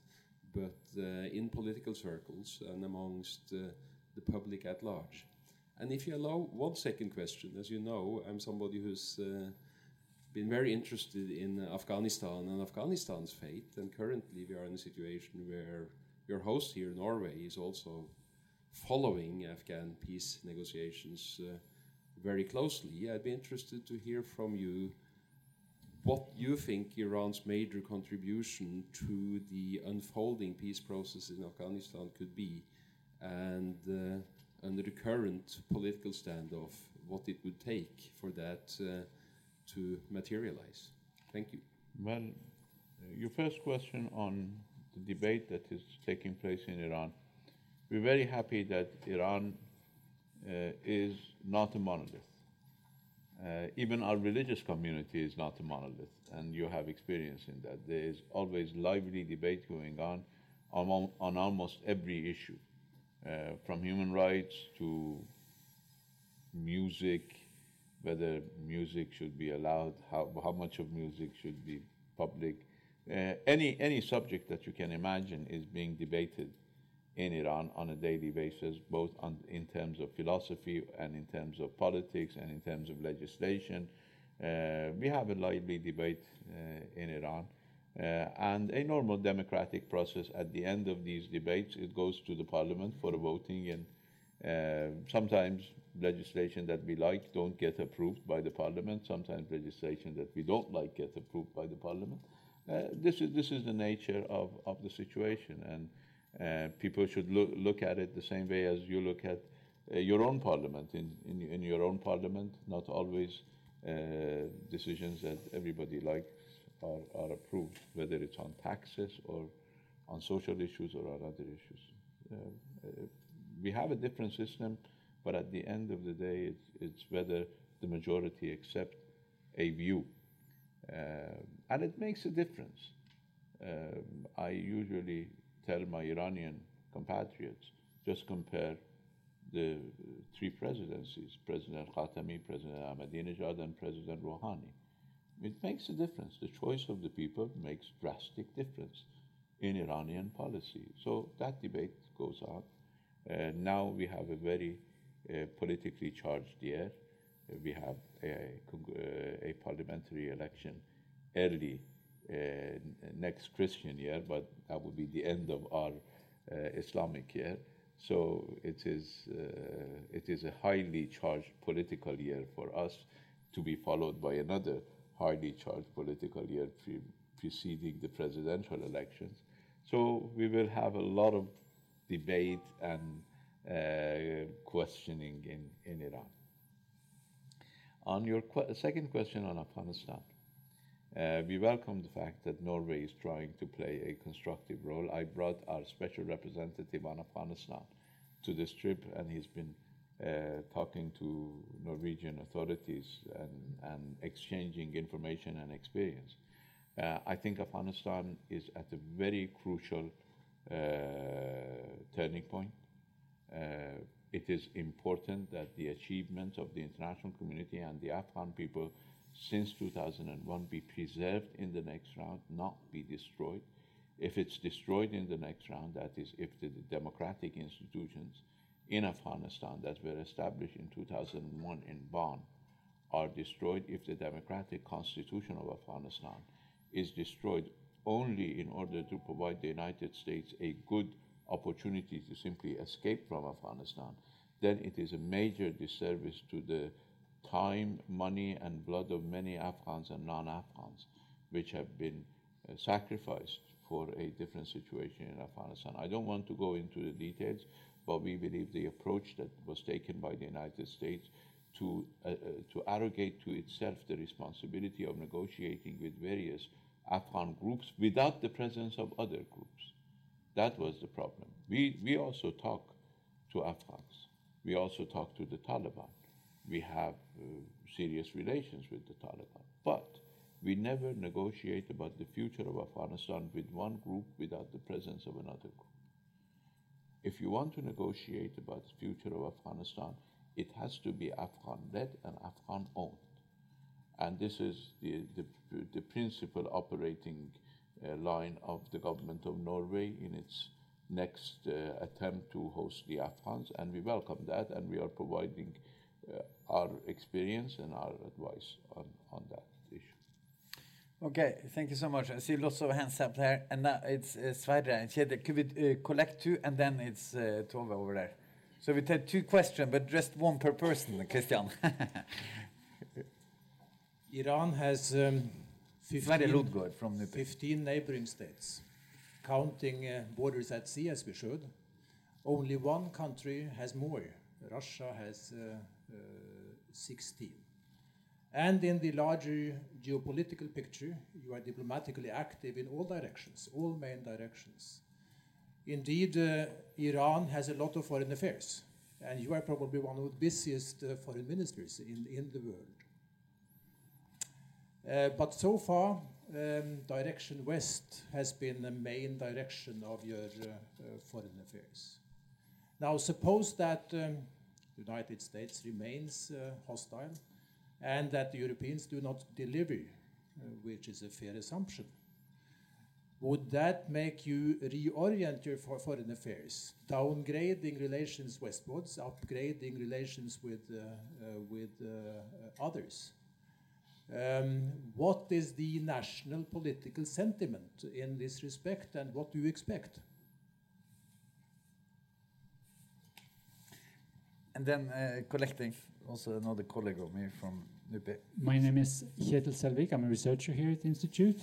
but uh, in political circles and amongst uh, the public at large. And if you allow one second question, as you know, I'm somebody who's uh, been very interested in Afghanistan and Afghanistan's fate, and currently we are in a situation where your host here, Norway, is also following Afghan peace negotiations uh, very closely. I'd be interested to hear from you what you think Iran's major contribution to the unfolding peace process in Afghanistan could be, and uh, under the current political standoff, what it would take for that uh, to materialize. Thank you. Well, uh, your first question on the debate that is taking place in Iran, we're very happy that Iran uh, is not a monolith. Uh, even our religious community is not a monolith, and you have experience in that. There is always lively debate going on on, on almost every issue, uh, from human rights to music, whether music should be allowed, how, how much of music should be public. Uh, any, any subject that you can imagine is being debated in Iran on a daily basis, both on, in terms of philosophy and in terms of politics and in terms of legislation. Uh, we have a lively debate uh, in Iran. Uh, and a normal democratic process at the end of these debates, it goes to the parliament for a voting and uh, sometimes legislation that we like don't get approved by the parliament. Sometimes legislation that we don't like get approved by the parliament. Uh, this is this is the nature of, of the situation, and uh, people should look look at it the same way as you look at uh, your own parliament. In, in in your own parliament, not always uh, decisions that everybody likes are, are approved, whether it's on taxes or on social issues or on other issues. Uh, uh, we have a different system, but at the end of the day, it's, it's whether the majority accept a view. And it makes a difference. Um, I usually tell my Iranian compatriots just compare the three presidencies President Khatami, President Ahmadinejad, and President Rouhani. It makes a difference. The choice of the people makes drastic difference in Iranian policy. So that debate goes on. Uh, now we have a very uh, politically charged year. Uh, we have a, a parliamentary election early next Christian year, but that will be the end of our uh, Islamic year. So it is, it is a highly charged political year for us to be followed by another highly charged political year pre- preceding the presidential elections. So we will have a lot of debate and uh, questioning in, in Iran. On your que- second question on Afghanistan, uh, we welcome the fact that Norway is trying to play a constructive role. I brought our special representative on Afghanistan to this trip, and he's been uh, talking to Norwegian authorities and, and exchanging information and experience. Uh, I think Afghanistan is at a very crucial uh, turning point. Uh, it is important that the achievements of the international community and the Afghan people since 2001 be preserved in the next round, not be destroyed. If it's destroyed in the next round, that is, if the democratic institutions in Afghanistan that were established in 2001 in Bonn are destroyed, if the democratic constitution of Afghanistan is destroyed only in order to provide the United States a good opportunity to simply escape from Afghanistan, then it is a major disservice to the time, money, and blood of many Afghans and non Afghans, which have been uh, sacrificed for a different situation in Afghanistan. I don't want to go into the details, but we believe the approach that was taken by the United States to, uh, uh, to arrogate to itself the responsibility of negotiating with various Afghan groups without the presence of other groups. That was the problem. We, we also talk to Afghans. We also talk to the Taliban. We have uh, serious relations with the Taliban. But we never negotiate about the future of Afghanistan with one group without the presence of another group. If you want to negotiate about the future of Afghanistan, it has to be Afghan led and Afghan owned. And this is the, the, the principal operating uh, line of the government of Norway in its next uh, attempt to host the Afghans. And we welcome that, and we are providing our experience and our advice on, on that issue. Okay, thank you so much. I see lots of hands up there, and now it's uh, Sverre and Kjetil. Could we uh, collect two, and then it's uh, Tove over there. So we take two questions, but just one per person, Christian. Iran has um, 15, from 15 neighboring states, counting uh, borders at sea as we should. Only one country has more. Russia has uh, uh, 16. And in the larger geopolitical picture, you are diplomatically active in all directions, all main directions. Indeed, uh, Iran has a lot of foreign affairs, and you are probably one of the busiest uh, foreign ministers in, in the world. Uh, but so far, um, direction west has been the main direction of your uh, uh, foreign affairs. Now, suppose that um, United States remains uh, hostile and that the Europeans do not deliver, uh, which is a fair assumption. Would that make you reorient your for foreign affairs, downgrading relations westwards, upgrading relations with, uh, uh, with uh, others? Um, what is the national political sentiment in this respect, and what do you expect? And then uh, collecting, also another colleague of me from NUPI. My name is Kjetil Selvik. I'm a researcher here at the Institute.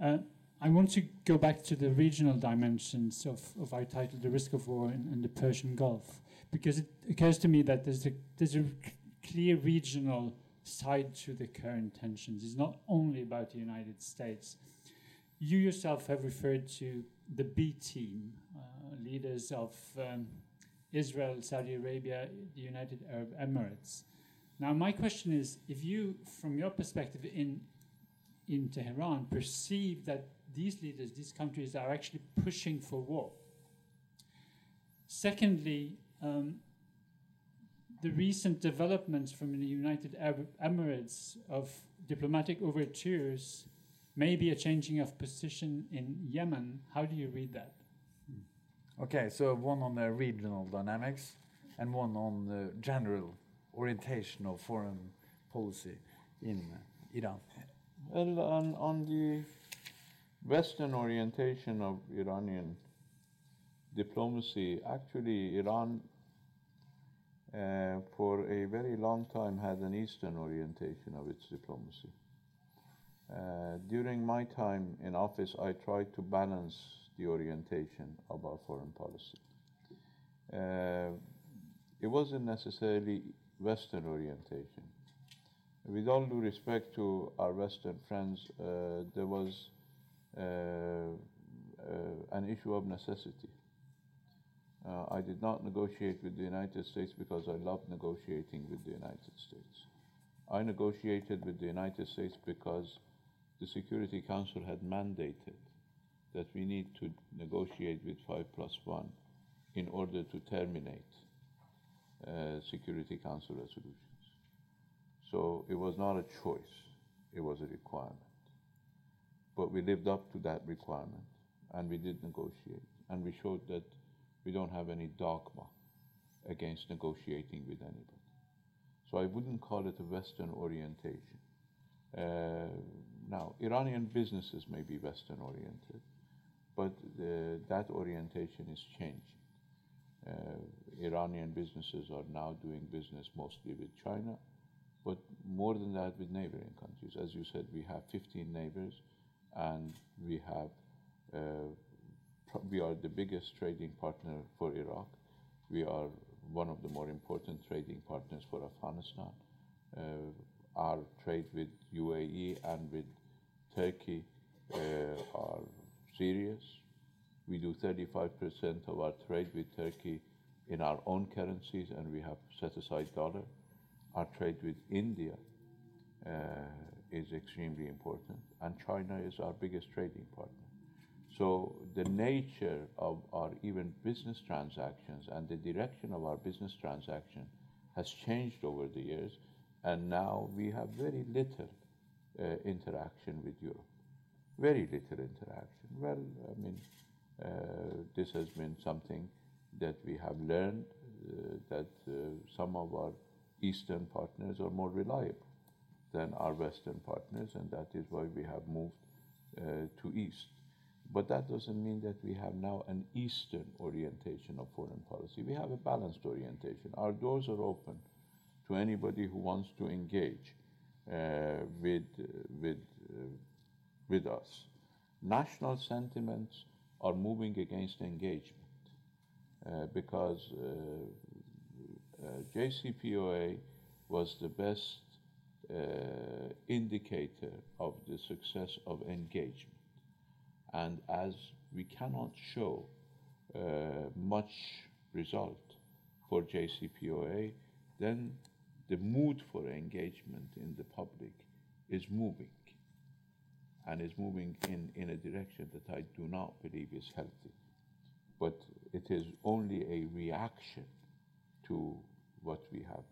Uh, I want to go back to the regional dimensions of, of our title, The Risk of War in, in the Persian Gulf, because it occurs to me that there's a, there's a clear regional side to the current tensions. It's not only about the United States. You yourself have referred to the B team, uh, leaders of um, Israel, Saudi Arabia, the United Arab Emirates. Now, my question is if you, from your perspective in, in Tehran, perceive that these leaders, these countries, are actually pushing for war. Secondly, um, the recent developments from the United Arab Emirates of diplomatic overtures, maybe a changing of position in Yemen. How do you read that? Okay, so one on the regional dynamics and one on the general orientation of foreign policy in Iran. Well, on, on the Western orientation of Iranian diplomacy, actually, Iran uh, for a very long time had an Eastern orientation of its diplomacy. Uh, during my time in office, I tried to balance the orientation of our foreign policy. Uh, it wasn't necessarily Western orientation. With all due respect to our Western friends, uh, there was uh, uh, an issue of necessity. Uh, I did not negotiate with the United States because I loved negotiating with the United States. I negotiated with the United States because the Security Council had mandated that we need to negotiate with 5 plus 1 in order to terminate uh, Security Council resolutions. So it was not a choice, it was a requirement. But we lived up to that requirement and we did negotiate. And we showed that we don't have any dogma against negotiating with anybody. So I wouldn't call it a Western orientation. Uh, now, Iranian businesses may be Western oriented, but the, that orientation is changing. Uh, Iranian businesses are now doing business mostly with China, but more than that with neighboring countries. As you said, we have 15 neighbors, and we have uh, we are the biggest trading partner for Iraq. We are one of the more important trading partners for Afghanistan. Uh, our trade with UAE and with Turkey uh, are serious. We do 35% of our trade with Turkey in our own currencies, and we have set aside dollar. Our trade with India uh, is extremely important, and China is our biggest trading partner. So the nature of our even business transactions and the direction of our business transaction has changed over the years, and now we have very little uh, interaction with Europe. Very little interaction. Well, I mean, uh, this has been something that we have learned uh, that uh, some of our eastern partners are more reliable than our western partners, and that is why we have moved uh, to east. But that doesn't mean that we have now an Eastern orientation of foreign policy. We have a balanced orientation. Our doors are open to anybody who wants to engage uh, with, with, uh, with us. National sentiments are moving against engagement uh, because uh, uh, JCPOA was the best indicator of the success of engagement. And as we cannot show uh, much result for JCPOA, then the mood for engagement in the public is moving and is moving in, in a direction that I do not believe is healthy. But it is only a reaction to what we have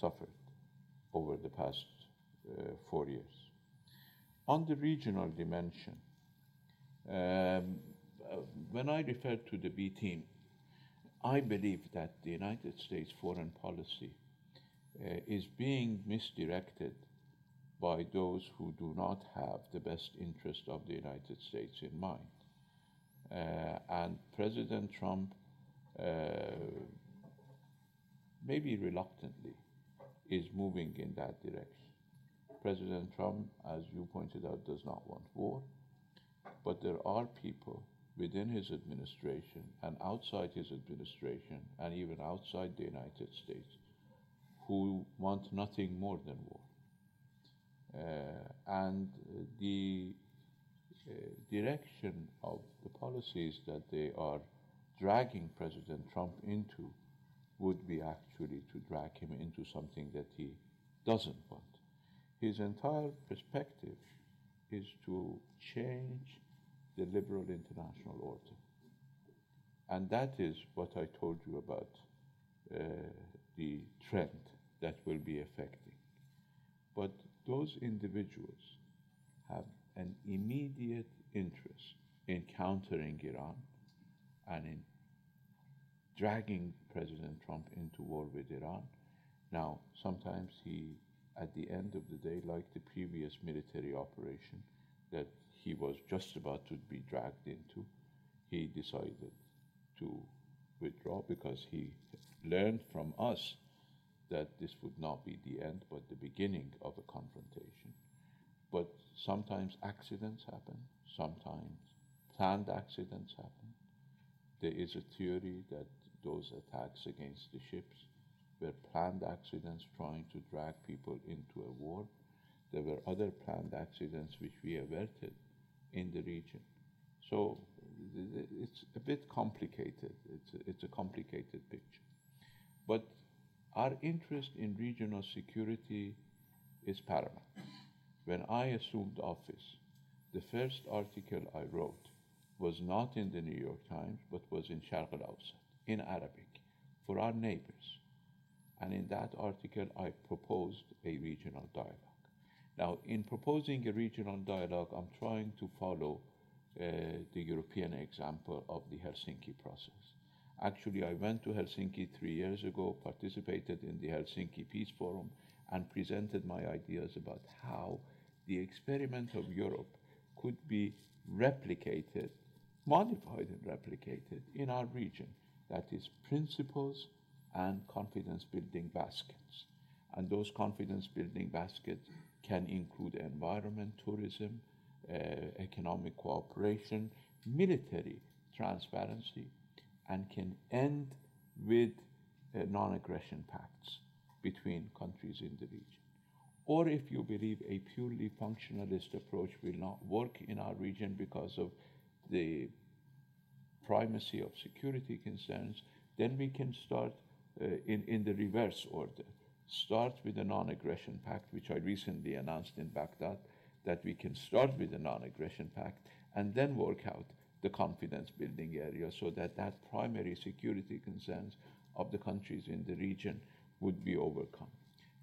suffered over the past uh, four years. On the regional dimension, um, uh, when I refer to the B team, I believe that the United States foreign policy uh, is being misdirected by those who do not have the best interest of the United States in mind. Uh, and President Trump, uh, maybe reluctantly, is moving in that direction. President Trump, as you pointed out, does not want war. But there are people within his administration and outside his administration and even outside the United States who want nothing more than war. Uh, and the uh, direction of the policies that they are dragging President Trump into would be actually to drag him into something that he doesn't want. His entire perspective is to change the liberal international order. And that is what I told you about uh, the trend that will be affecting. But those individuals have an immediate interest in countering Iran and in dragging President Trump into war with Iran. Now, sometimes he, at the end of the day, like the previous military operation that he was just about to be dragged into, he decided to withdraw because he learned from us that this would not be the end but the beginning of a confrontation. But sometimes accidents happen, sometimes planned accidents happen. There is a theory that those attacks against the ships were planned accidents trying to drag people into a war. There were other planned accidents which we averted in the region. So it's a bit complicated. It's a, it's a complicated picture. But our interest in regional security is paramount. When I assumed office, the first article I wrote was not in the New York Times, but was in Sharq al-Awsat, in Arabic, for our neighbors. And in that article, I proposed a regional dialogue. Now, in proposing a regional dialogue, I'm trying to follow uh, the European example of the Helsinki process. Actually, I went to Helsinki three years ago, participated in the Helsinki Peace Forum, and presented my ideas about how the experiment of Europe could be replicated, modified and replicated in our region. that is principles and confidence building baskets. And those confidence building baskets can include environment, tourism, uh, economic cooperation, military transparency, and can end with uh, non aggression pacts between countries in the region. Or if you believe a purely functionalist approach will not work in our region because of the primacy of security concerns, then we can start uh, in, in the reverse order. Start with a non aggression pact, which I recently announced in Baghdad, that we can start with a non aggression pact and then work out the confidence building area so that that primary security concerns of the countries in the region would be overcome.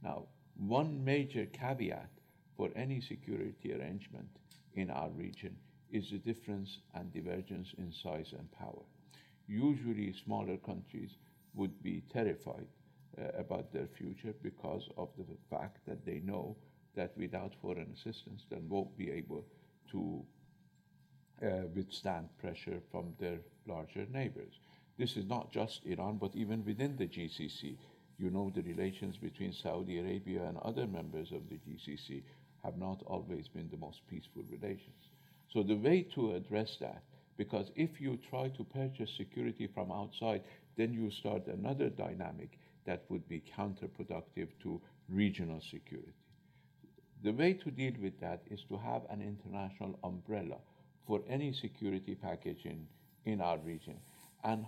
Now, one major caveat for any security arrangement in our region is the difference and divergence in size and power. Usually, smaller countries would be terrified uh, about their future because of the fact that they know that without foreign assistance, they won't be able to Uh, withstand pressure from their larger neighbors. This is not just Iran, but even within the GCC. You know the relations between Saudi Arabia and other members of the GCC have not always been the most peaceful relations. So the way to address that, because if you try to purchase security from outside, then you start another dynamic that would be counterproductive to regional security. The way to deal with that is to have an international umbrella for any security package in, in our region. And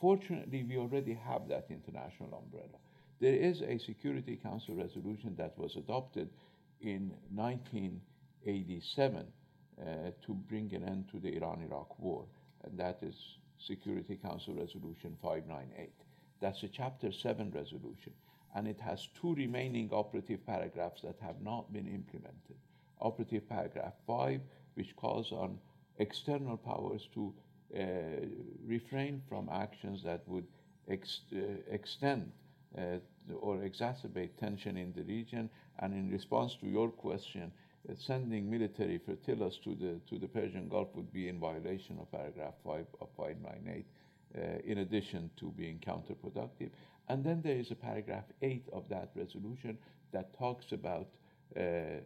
fortunately, we already have that international umbrella. There is a Security Council resolution that was adopted in 1987 uh, to bring an end to the Iran Iraq war, and that is Security Council Resolution 598. That's a Chapter 7 resolution, and it has two remaining operative paragraphs that have not been implemented. Operative paragraph 5 which calls on external powers to uh, refrain from actions that would ex uh, extend uh, or exacerbate tension in the region. And in response to your question, sending military flotillas to the, to the Persian Gulf would be in violation of paragraph 5 of 598, uh, in addition to being counterproductive. And then there is a paragraph 8 of that resolution that talks about uh,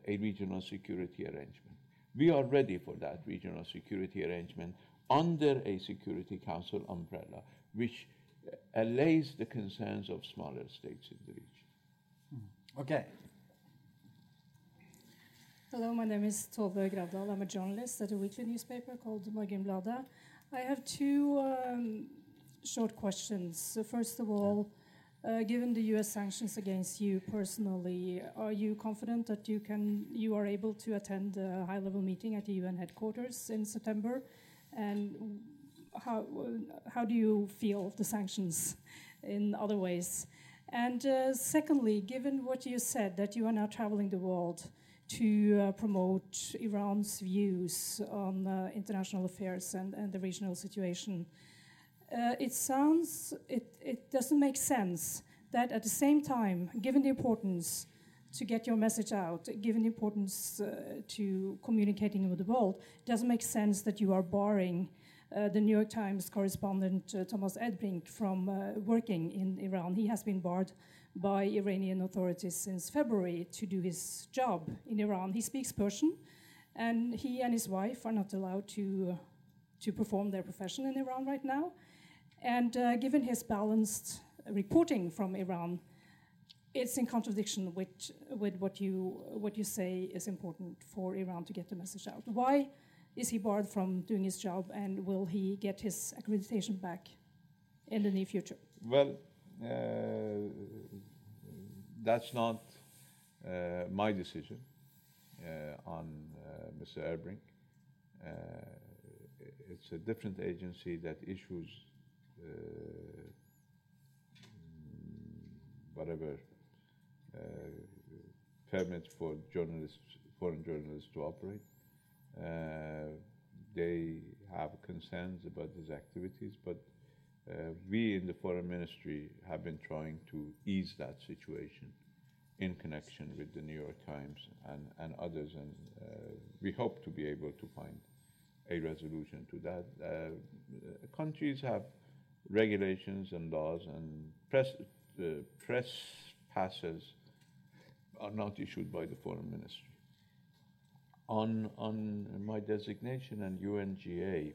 a regional security arrangement. We are ready for that regional security arrangement under a Security Council umbrella, which allays the concerns of smaller states in the region. Okay. Hello, my name is Tove Gravdal. I'm a journalist at a weekly newspaper called Morgenbladet. I have two um, short questions. So first of all, uh, given the U.S. sanctions against you personally, are you confident that you can you are able to attend a high-level meeting at the UN headquarters in September? And how how do you feel the sanctions in other ways? And uh, secondly, given what you said that you are now traveling the world to uh, promote Iran's views on uh, international affairs and, and the regional situation uh, it sounds, it, it doesn't make sense that at the same time, given the importance to get your message out, given the importance uh, to communicating with the world, it doesn't make sense that you are barring uh, the New York Times correspondent uh, Thomas Erdbrink from uh, working in Iran. He has been barred by Iranian authorities since February to do his job in Iran. He speaks Persian, and he and his wife are not allowed to, uh, to perform their profession in Iran right now. And uh, given his balanced reporting from Iran, it's in contradiction with, with what, you, what you say is important for Iran to get the message out. Why is he barred from doing his job, and will he get his accreditation back in the near future? Well, uh, that's not uh, my decision uh, on uh, Mr. Erdbrink. Uh, it's a different agency that issues whatever uh, permits for journalists, foreign journalists to operate. Uh, they have concerns about these activities, but uh, we in the foreign ministry have been trying to ease that situation in connection with the New York Times and, and others, and uh, we hope to be able to find a resolution to that. Uh, countries have regulations and laws and press, uh, press passes are not issued by the foreign ministry. On, on my designation and UNGA,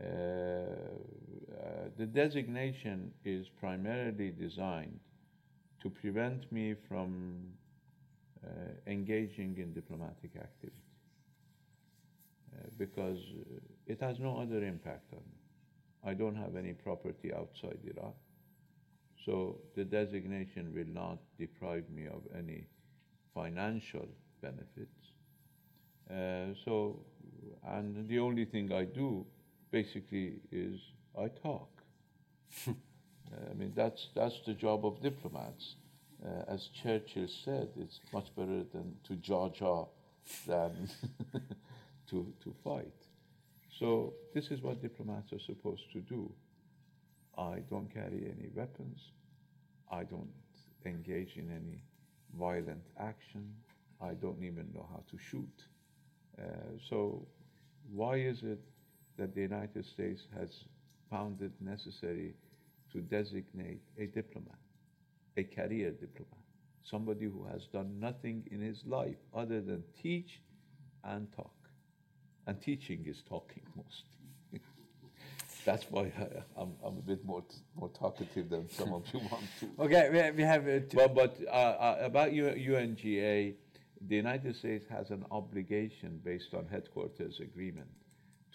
uh, uh, the designation is primarily designed to prevent me from uh, engaging in diplomatic activity uh, because it has no other impact on me. I don't have any property outside Iran, so the designation will not deprive me of any financial benefits. Uh, so, and the only thing I do basically is I talk. I mean, that's, that's the job of diplomats. Uh, as Churchill said, it's much better than to jaw jaw than to, to fight. So, this is what diplomats are supposed to do. I don't carry any weapons. I don't engage in any violent action. I don't even know how to shoot. Uh, so, why is it that the United States has found it necessary to designate a diplomat, a career diplomat, somebody who has done nothing in his life other than teach and talk? And teaching is talking mostly. That's why I, am I'm a bit more, more talkative than some of you want to. Okay, we, we have. Uh, well, but uh, uh, about UNGA, the United States has an obligation based on headquarters agreement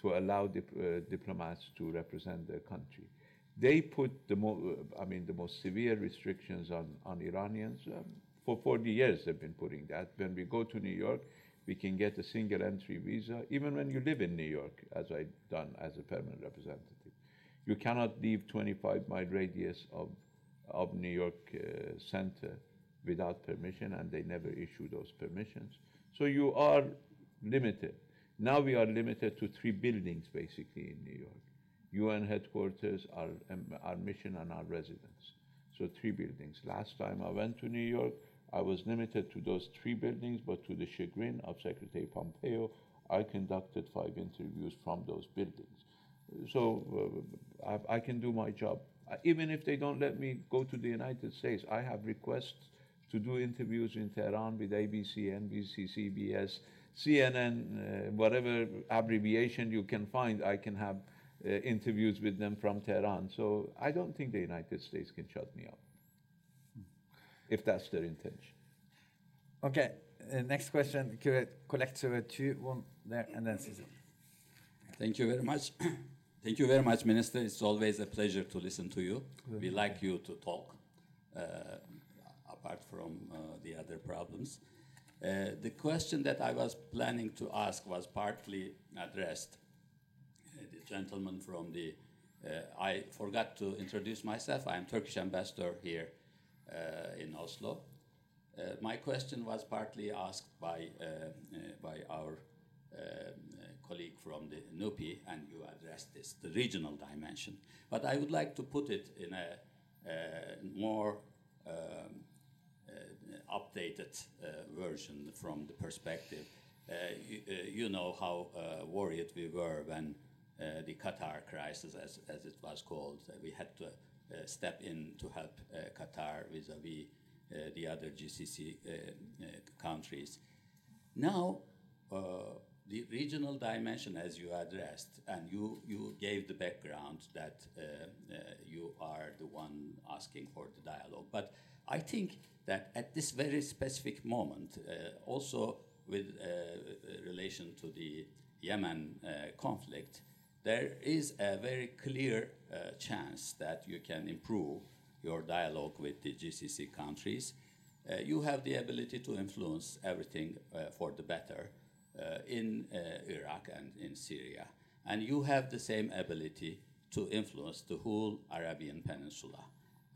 to allow dip, uh, diplomats to represent their country. They put the mo- uh, I mean the most severe restrictions on, on Iranians. Um, for 40 years they've been putting that. When we go to New York, we can get a single entry visa, even when you live in New York, as I've done as a permanent representative. You cannot leave 25 mile radius of, of New York uh, center without permission, and they never issue those permissions. So you are limited. Now we are limited to three buildings basically in New York UN headquarters, our, um, our mission, and our residence. So three buildings. Last time I went to New York, I was limited to those three buildings, but to the chagrin of Secretary Pompeo, I conducted five interviews from those buildings. So uh, I, I, can do my job. Even if they don't let me go to the United States, I have requests to do interviews in Tehran with ABC, NBC, CBS, CNN, uh, whatever abbreviation you can find, I can have uh, interviews with them from Tehran. So I don't think the United States can shut me up, if that's their intention. Okay, uh, next question. Collect uh, two, one there, and then Sissel. Thank you very much. Thank you very much, Minister. It's always a pleasure to listen to you. We like you to talk, uh, apart from uh, the other problems. Uh, the question that I was planning to ask was partly addressed. Uh, the gentleman from the, uh, I forgot to introduce myself. I'm Turkish ambassador here Uh, in Oslo. Uh, my question was partly asked by, uh, by our colleague from the NUPI, and you addressed this, the regional dimension. But I would like to put it in a, more um, updated uh, version from the perspective. Uh, you, uh, you, know how worried we were when the Qatar crisis, as, as it was called, we had to step in to help Qatar vis-à-vis the other GCC countries. Now, the regional dimension, as you addressed, and you, you gave the background that uh, uh, you are the one asking for the dialogue. But I think that at this very specific moment, uh, also with uh, relation to the Yemen uh, conflict, there is a very clear uh, chance that you can improve your dialogue with the GCC countries. Uh, you have the ability to influence everything uh, for the better in Iraq and in Syria. And you have the same ability to influence the whole Arabian Peninsula.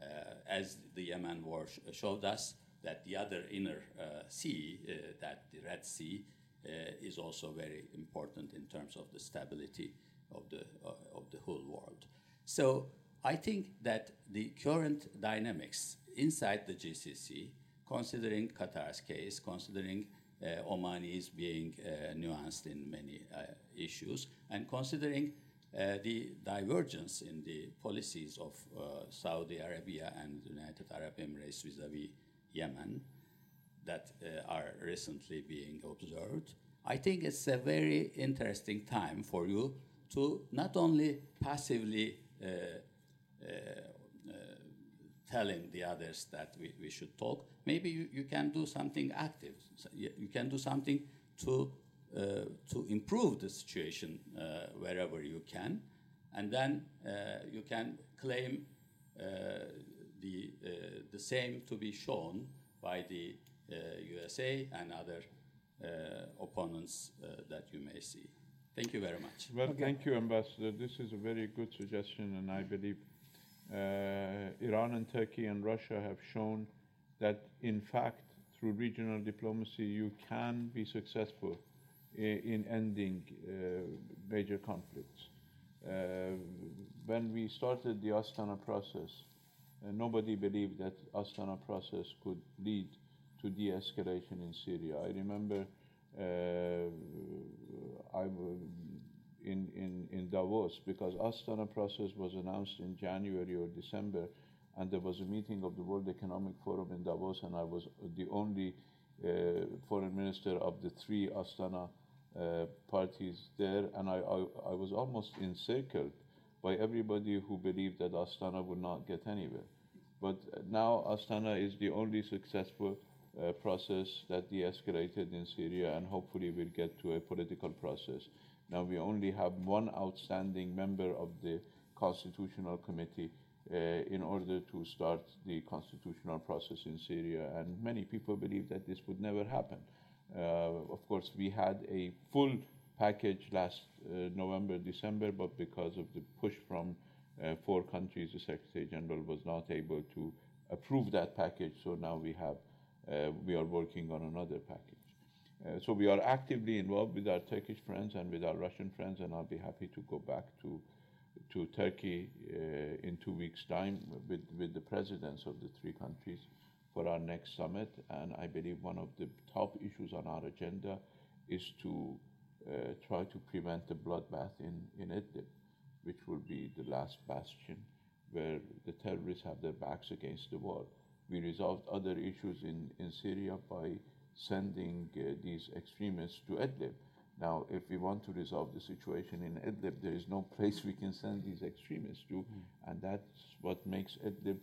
Uh, as the Yemen war sh showed us, that the other inner uh, sea, uh, that the Red Sea, is also very important in terms of the stability of the, of the whole world. So I think that the current dynamics inside the GCC, considering Qatar's case, considering uh, Omanis being uh, nuanced in many uh, issues, and considering uh, the divergence in the policies of uh, Saudi Arabia and the United Arab Emirates vis-à-vis Yemen that uh, are recently being observed. I think it's a very interesting time for you to not only passively uh, uh, uh, telling the others that we, we should talk, maybe you, you can do something active. So you, can do something to, uh, to improve the situation uh, wherever you can. And then uh, you can claim the, the same to be shown by the USA and other opponents that you may see. Thank you very much. Well, thank you, Ambassador. This is a very good suggestion, and I believe uh, Iran and Turkey and Russia have shown that, in fact, through regional diplomacy, you can be successful in, in ending uh, major conflicts. Uh, when we started the Astana process, uh, nobody believed that Astana process could lead to de-escalation in Syria. I remember uh, I in, in, in Davos because Astana process was announced in January or December, and there was a meeting of the World Economic Forum in Davos, and I was the only uh, foreign minister of the three Astana uh, parties there, and I, I, I, was almost encircled by everybody who believed that Astana would not get anywhere. But now Astana is the only successful uh, process that de-escalated in Syria, and hopefully we'll get to a political process. Now we only have one outstanding member of the Constitutional Committee uh, in order to start the constitutional process in Syria, and many people believe that this would never happen. Uh, of course, we had a full package last uh, November, December, but because of the push from uh, four countries, the Secretary General was not able to approve that package, so now we have we are working on another package. Uh, so we are actively involved with our Turkish friends and with our Russian friends, and I'll be happy to go back to to Turkey uh, in two weeks' time with, with the presidents of the three countries for our next summit. And I believe one of the top issues on our agenda is to uh, try to prevent the bloodbath in, in Idlib, which will be the last bastion where the terrorists have their backs against the wall. We resolved other issues in, in Syria by sending uh, these extremists to Idlib. Now, if we want to resolve the situation in Idlib, there is no place we can send these extremists to, mm. and that's what makes Idlib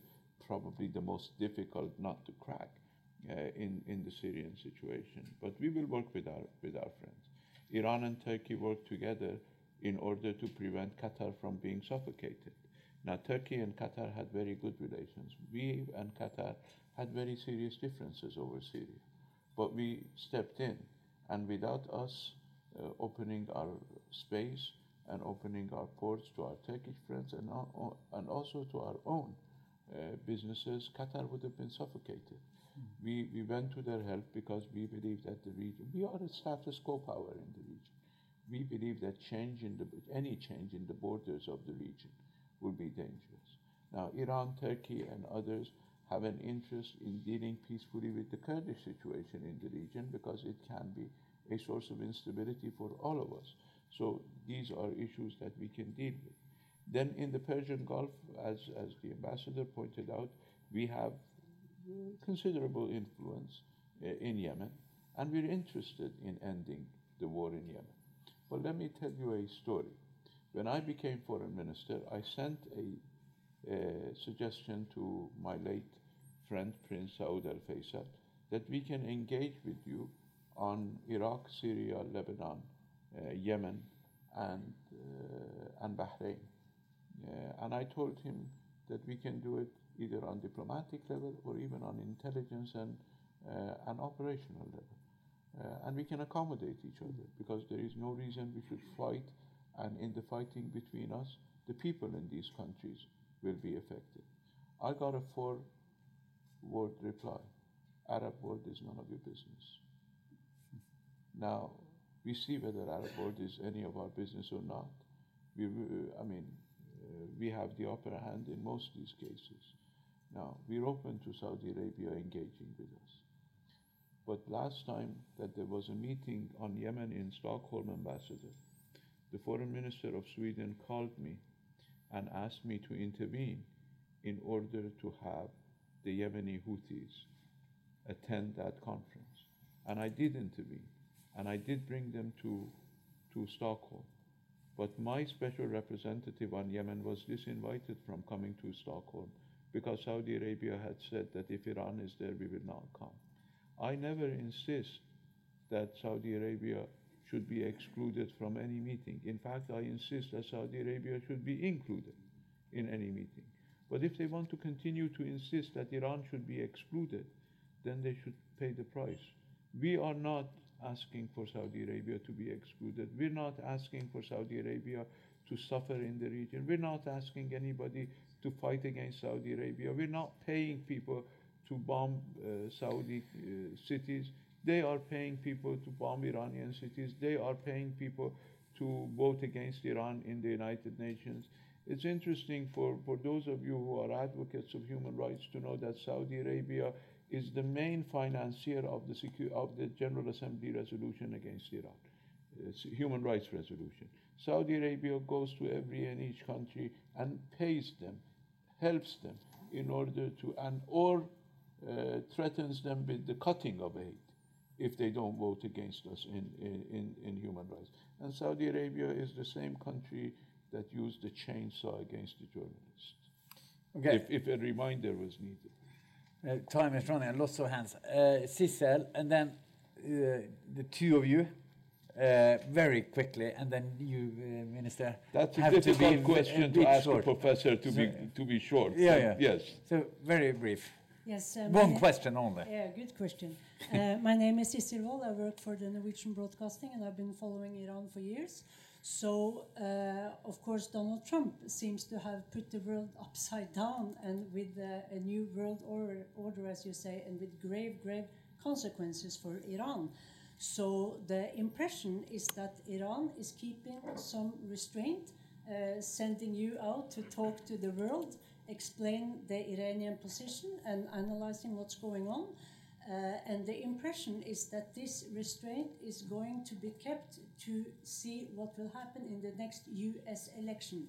probably the most difficult not to crack uh, in, in the Syrian situation. But we will work with our, with our friends. Iran and Turkey work together in order to prevent Qatar from being suffocated. Now, Turkey and Qatar had very good relations. We and Qatar had very serious differences over Syria. But we stepped in, and without us uh, opening our space and opening our ports to our Turkish friends and, and also to our own uh, businesses, Qatar would have been suffocated. Mm. We, we went to their help because we believe that the region, we are a status quo power in the region. We believe that change in the, any change in the borders of the region will be dangerous. Now, Iran, Turkey, and others have an interest in dealing peacefully with the Kurdish situation in the region because it can be a source of instability for all of us. So these are issues that we can deal with. Then in the Persian Gulf, as, as the ambassador pointed out, we have considerable influence uh, in Yemen, and we're interested in ending the war in Yemen. But let me tell you a story. When I became foreign minister, I sent a, a suggestion to my late friend Prince Saud al Faisal that we can engage with you on Iraq, Syria, Lebanon, uh, Yemen, and, uh, and Bahrain. Uh, and I told him that we can do it either on diplomatic level or even on intelligence and, uh, and operational level. Uh, and we can accommodate each other because there is no reason we should fight and in the fighting between us, the people in these countries will be affected. I got a four word reply Arab world is none of your business. Now, we see whether Arab world is any of our business or not. We, I mean, uh, we have the upper hand in most of these cases. Now, we're open to Saudi Arabia engaging with us. But last time that there was a meeting on Yemen in Stockholm, Ambassador, the foreign minister of Sweden called me and asked me to intervene in order to have the Yemeni Houthis attend that conference. And I did intervene, and I did bring them to, to Stockholm. But my special representative on Yemen was disinvited from coming to Stockholm because Saudi Arabia had said that if Iran is there, we will not come. I never insist that Saudi Arabia should be excluded from any meeting. In fact, I insist that Saudi Arabia should be included in any meeting. But if they want to continue to insist that Iran should be excluded, then they should pay the price. We are not asking for Saudi Arabia to be excluded. We're not asking for Saudi Arabia to suffer in the region. We're not asking anybody to fight against Saudi Arabia. We're not paying people to bomb uh, Saudi uh, cities. They are paying people to bomb Iranian cities. They are paying people to vote against Iran in the United Nations. It's interesting for, for those of you who are advocates of human rights to know that Saudi Arabia is the main financier of the, secu- of the General Assembly resolution against Iran, It's human rights resolution. Saudi Arabia goes to every and each country and pays them, helps them in order to, and or uh, threatens them with the cutting of aid if they don't vote against us in, in, in human rights. And Saudi Arabia is the same country that used the chainsaw against the journalists. Okay. If, if a reminder was needed. Uh, time is running, lots of hands. Uh, Sissel, and then uh, the two of you, uh, very quickly, and then you, uh, Minister. That's a have to be difficult question to ask short. a professor to be, to be short. Yeah, yeah. Yes. So, very brief. Yes. uh, One question only. Yeah, good question. Uh, my name is Sissel Wold. I work for the Norwegian Broadcasting, and I've been following Iran for years. So, uh, of course, Donald Trump seems to have put the world upside down, and with uh, a new world order, order, as you say, and with grave, grave consequences for Iran. So, the impression is that Iran is keeping some restraint, uh, sending you out to talk to the world, explain the Iranian position, and analyzing what's going on. Uh, and the impression is that this restraint is going to be kept to see what will happen in the next U.S. election,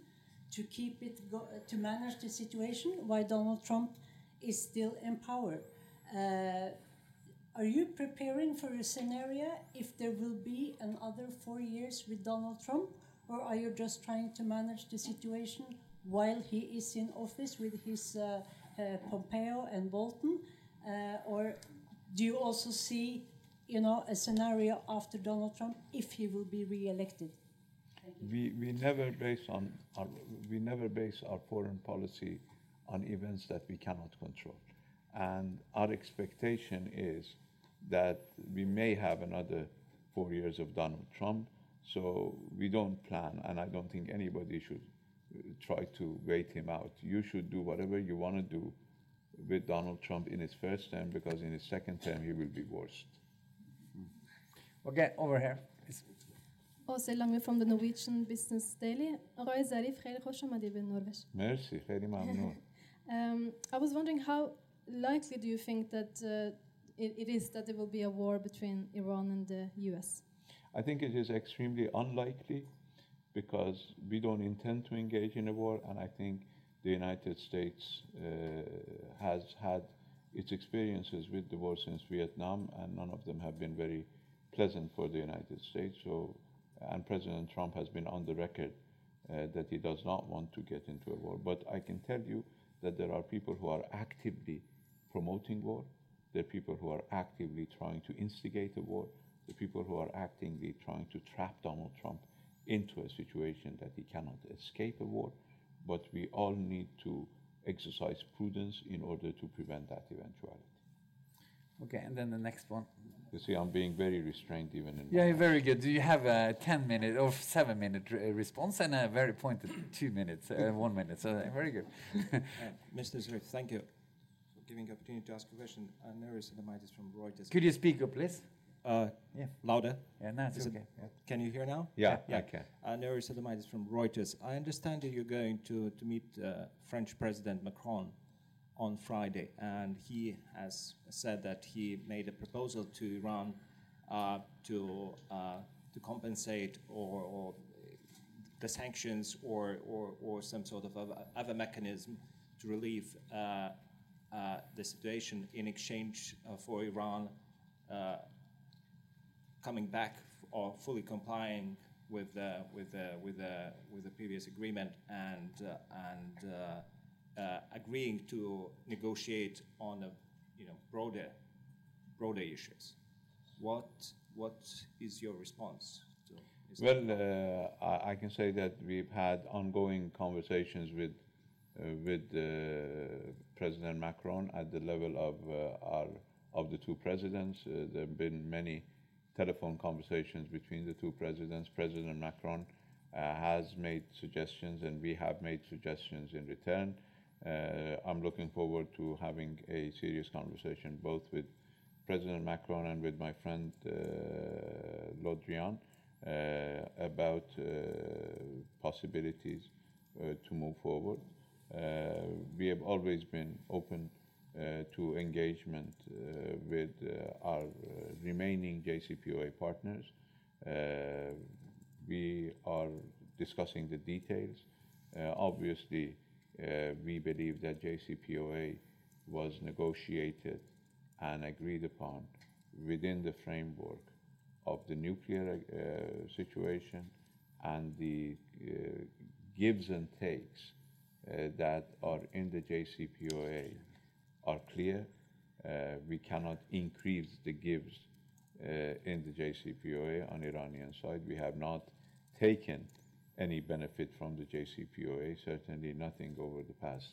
to keep it go- to manage the situation while Donald Trump is still in power. Uh, are you preparing for a scenario if there will be another four years with Donald Trump, or are you just trying to manage the situation while he is in office with his uh, uh, Pompeo and Bolton, uh, or do you also see, you know, a scenario after Donald Trump if he will be re-elected? We, we never base on our, we never base our foreign policy on events that we cannot control. And our expectation is that we may have another four years of Donald Trump. So we don't plan, and I don't think anybody should try to wait him out. You should do whatever you want to do with Donald Trump in his first term, because in his second term he will be worse. Okay, over here. It's- Åse Lange from the Norwegian Business Daily. آقای ظریف خیلی خوش آمدید به نروژ. مرسی خیلی ممنون Um, I was wondering how likely do you think that uh, it, it is that there will be a war between Iran and the US? I think it is extremely unlikely because we don't intend to engage in a war, and I think the United States uh, has had its experiences with the war since Vietnam, and none of them have been very pleasant for the United States. So, and President Trump has been on the record uh, that he does not want to get into a war. But I can tell you that there are people who are actively promoting war. There are people who are actively trying to instigate a war. The people who are actively trying to trap Donald Trump into a situation that he cannot escape a war. But we all need to exercise prudence in order to prevent that eventuality. Okay, and then the next one. You see, I'm being very restrained even in. Yeah, my very good. Do you have a 10 minute or 7 minute uh, response and a very pointed 2 minutes, uh, 1 minute? So, uh, very good. Uh, Mr. Zarif, thank you for giving the opportunity to ask a question. Uh, Nerijus Adomaitis from Reuters. Could you speak up, please? Uh, Yeah. louder? Yeah, now it's Is it- okay. Yeah. Can you hear now? Yeah, Yeah. I can. Uh, Nerijus Adomaitis from Reuters. I understand that you're going to, to meet uh, French President Macron on Friday, and he has said that he made a proposal to Iran uh, to, uh, to compensate or, or the sanctions or, or, or some sort of other, other mechanism to relieve uh, uh, the situation in exchange uh, for Iran uh, coming back or fully complying with the, with the, with the, with the previous agreement and, uh, and uh, uh, agreeing to negotiate on a you know, broader, broader issues. What, what is your response to Well, I, I can say that we've had ongoing conversations with uh, with uh, President Macron at the level of uh, our of the two presidents. There have been many telephone conversations between the two presidents. President Macron uh, has made suggestions, and we have made suggestions in return. Uh, I'm looking forward to having a serious conversation both with President Macron and with my friend uh, Le Drian uh, about uh, possibilities uh, to move forward. We have always been open to engagement uh, with uh, our uh, remaining JCPOA partners. Uh, we are discussing the details. Uh, obviously, uh, we believe that JCPOA was negotiated and agreed upon within the framework of the nuclear uh, situation and the uh, gives and takes uh, that are in the JCPOA are clear. Uh, we cannot increase the gives uh, in the JCPOA on Iranian side. We have not taken any benefit from the JCPOA, certainly nothing over the past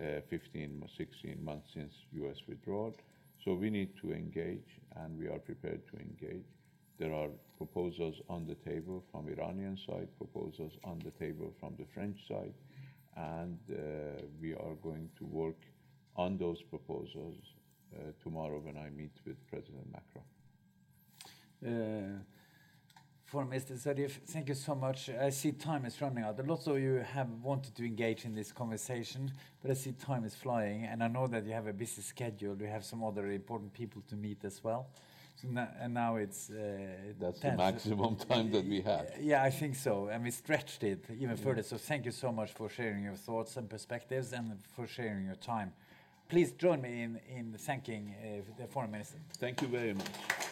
uh, 15, 16 months since US withdrawal. So we need to engage, and we are prepared to engage. There are proposals on the table from Iranian side, proposals on the table from the French side, and we are going to work on those proposals uh, tomorrow when I meet with President Macron. Uh, for Mr. Zarif, thank you so much. I see time is running out. A lot of you have wanted to engage in this conversation, but I see time is flying, and I know that you have a busy schedule. You have some other important people to meet as well. So now, and now it's uh, That's the maximum time that we have. Yeah, I think so, and we stretched it even further. So thank you so much for sharing your thoughts and perspectives, and for sharing your time. Please join me in in thanking uh, the foreign minister. Thank you very much.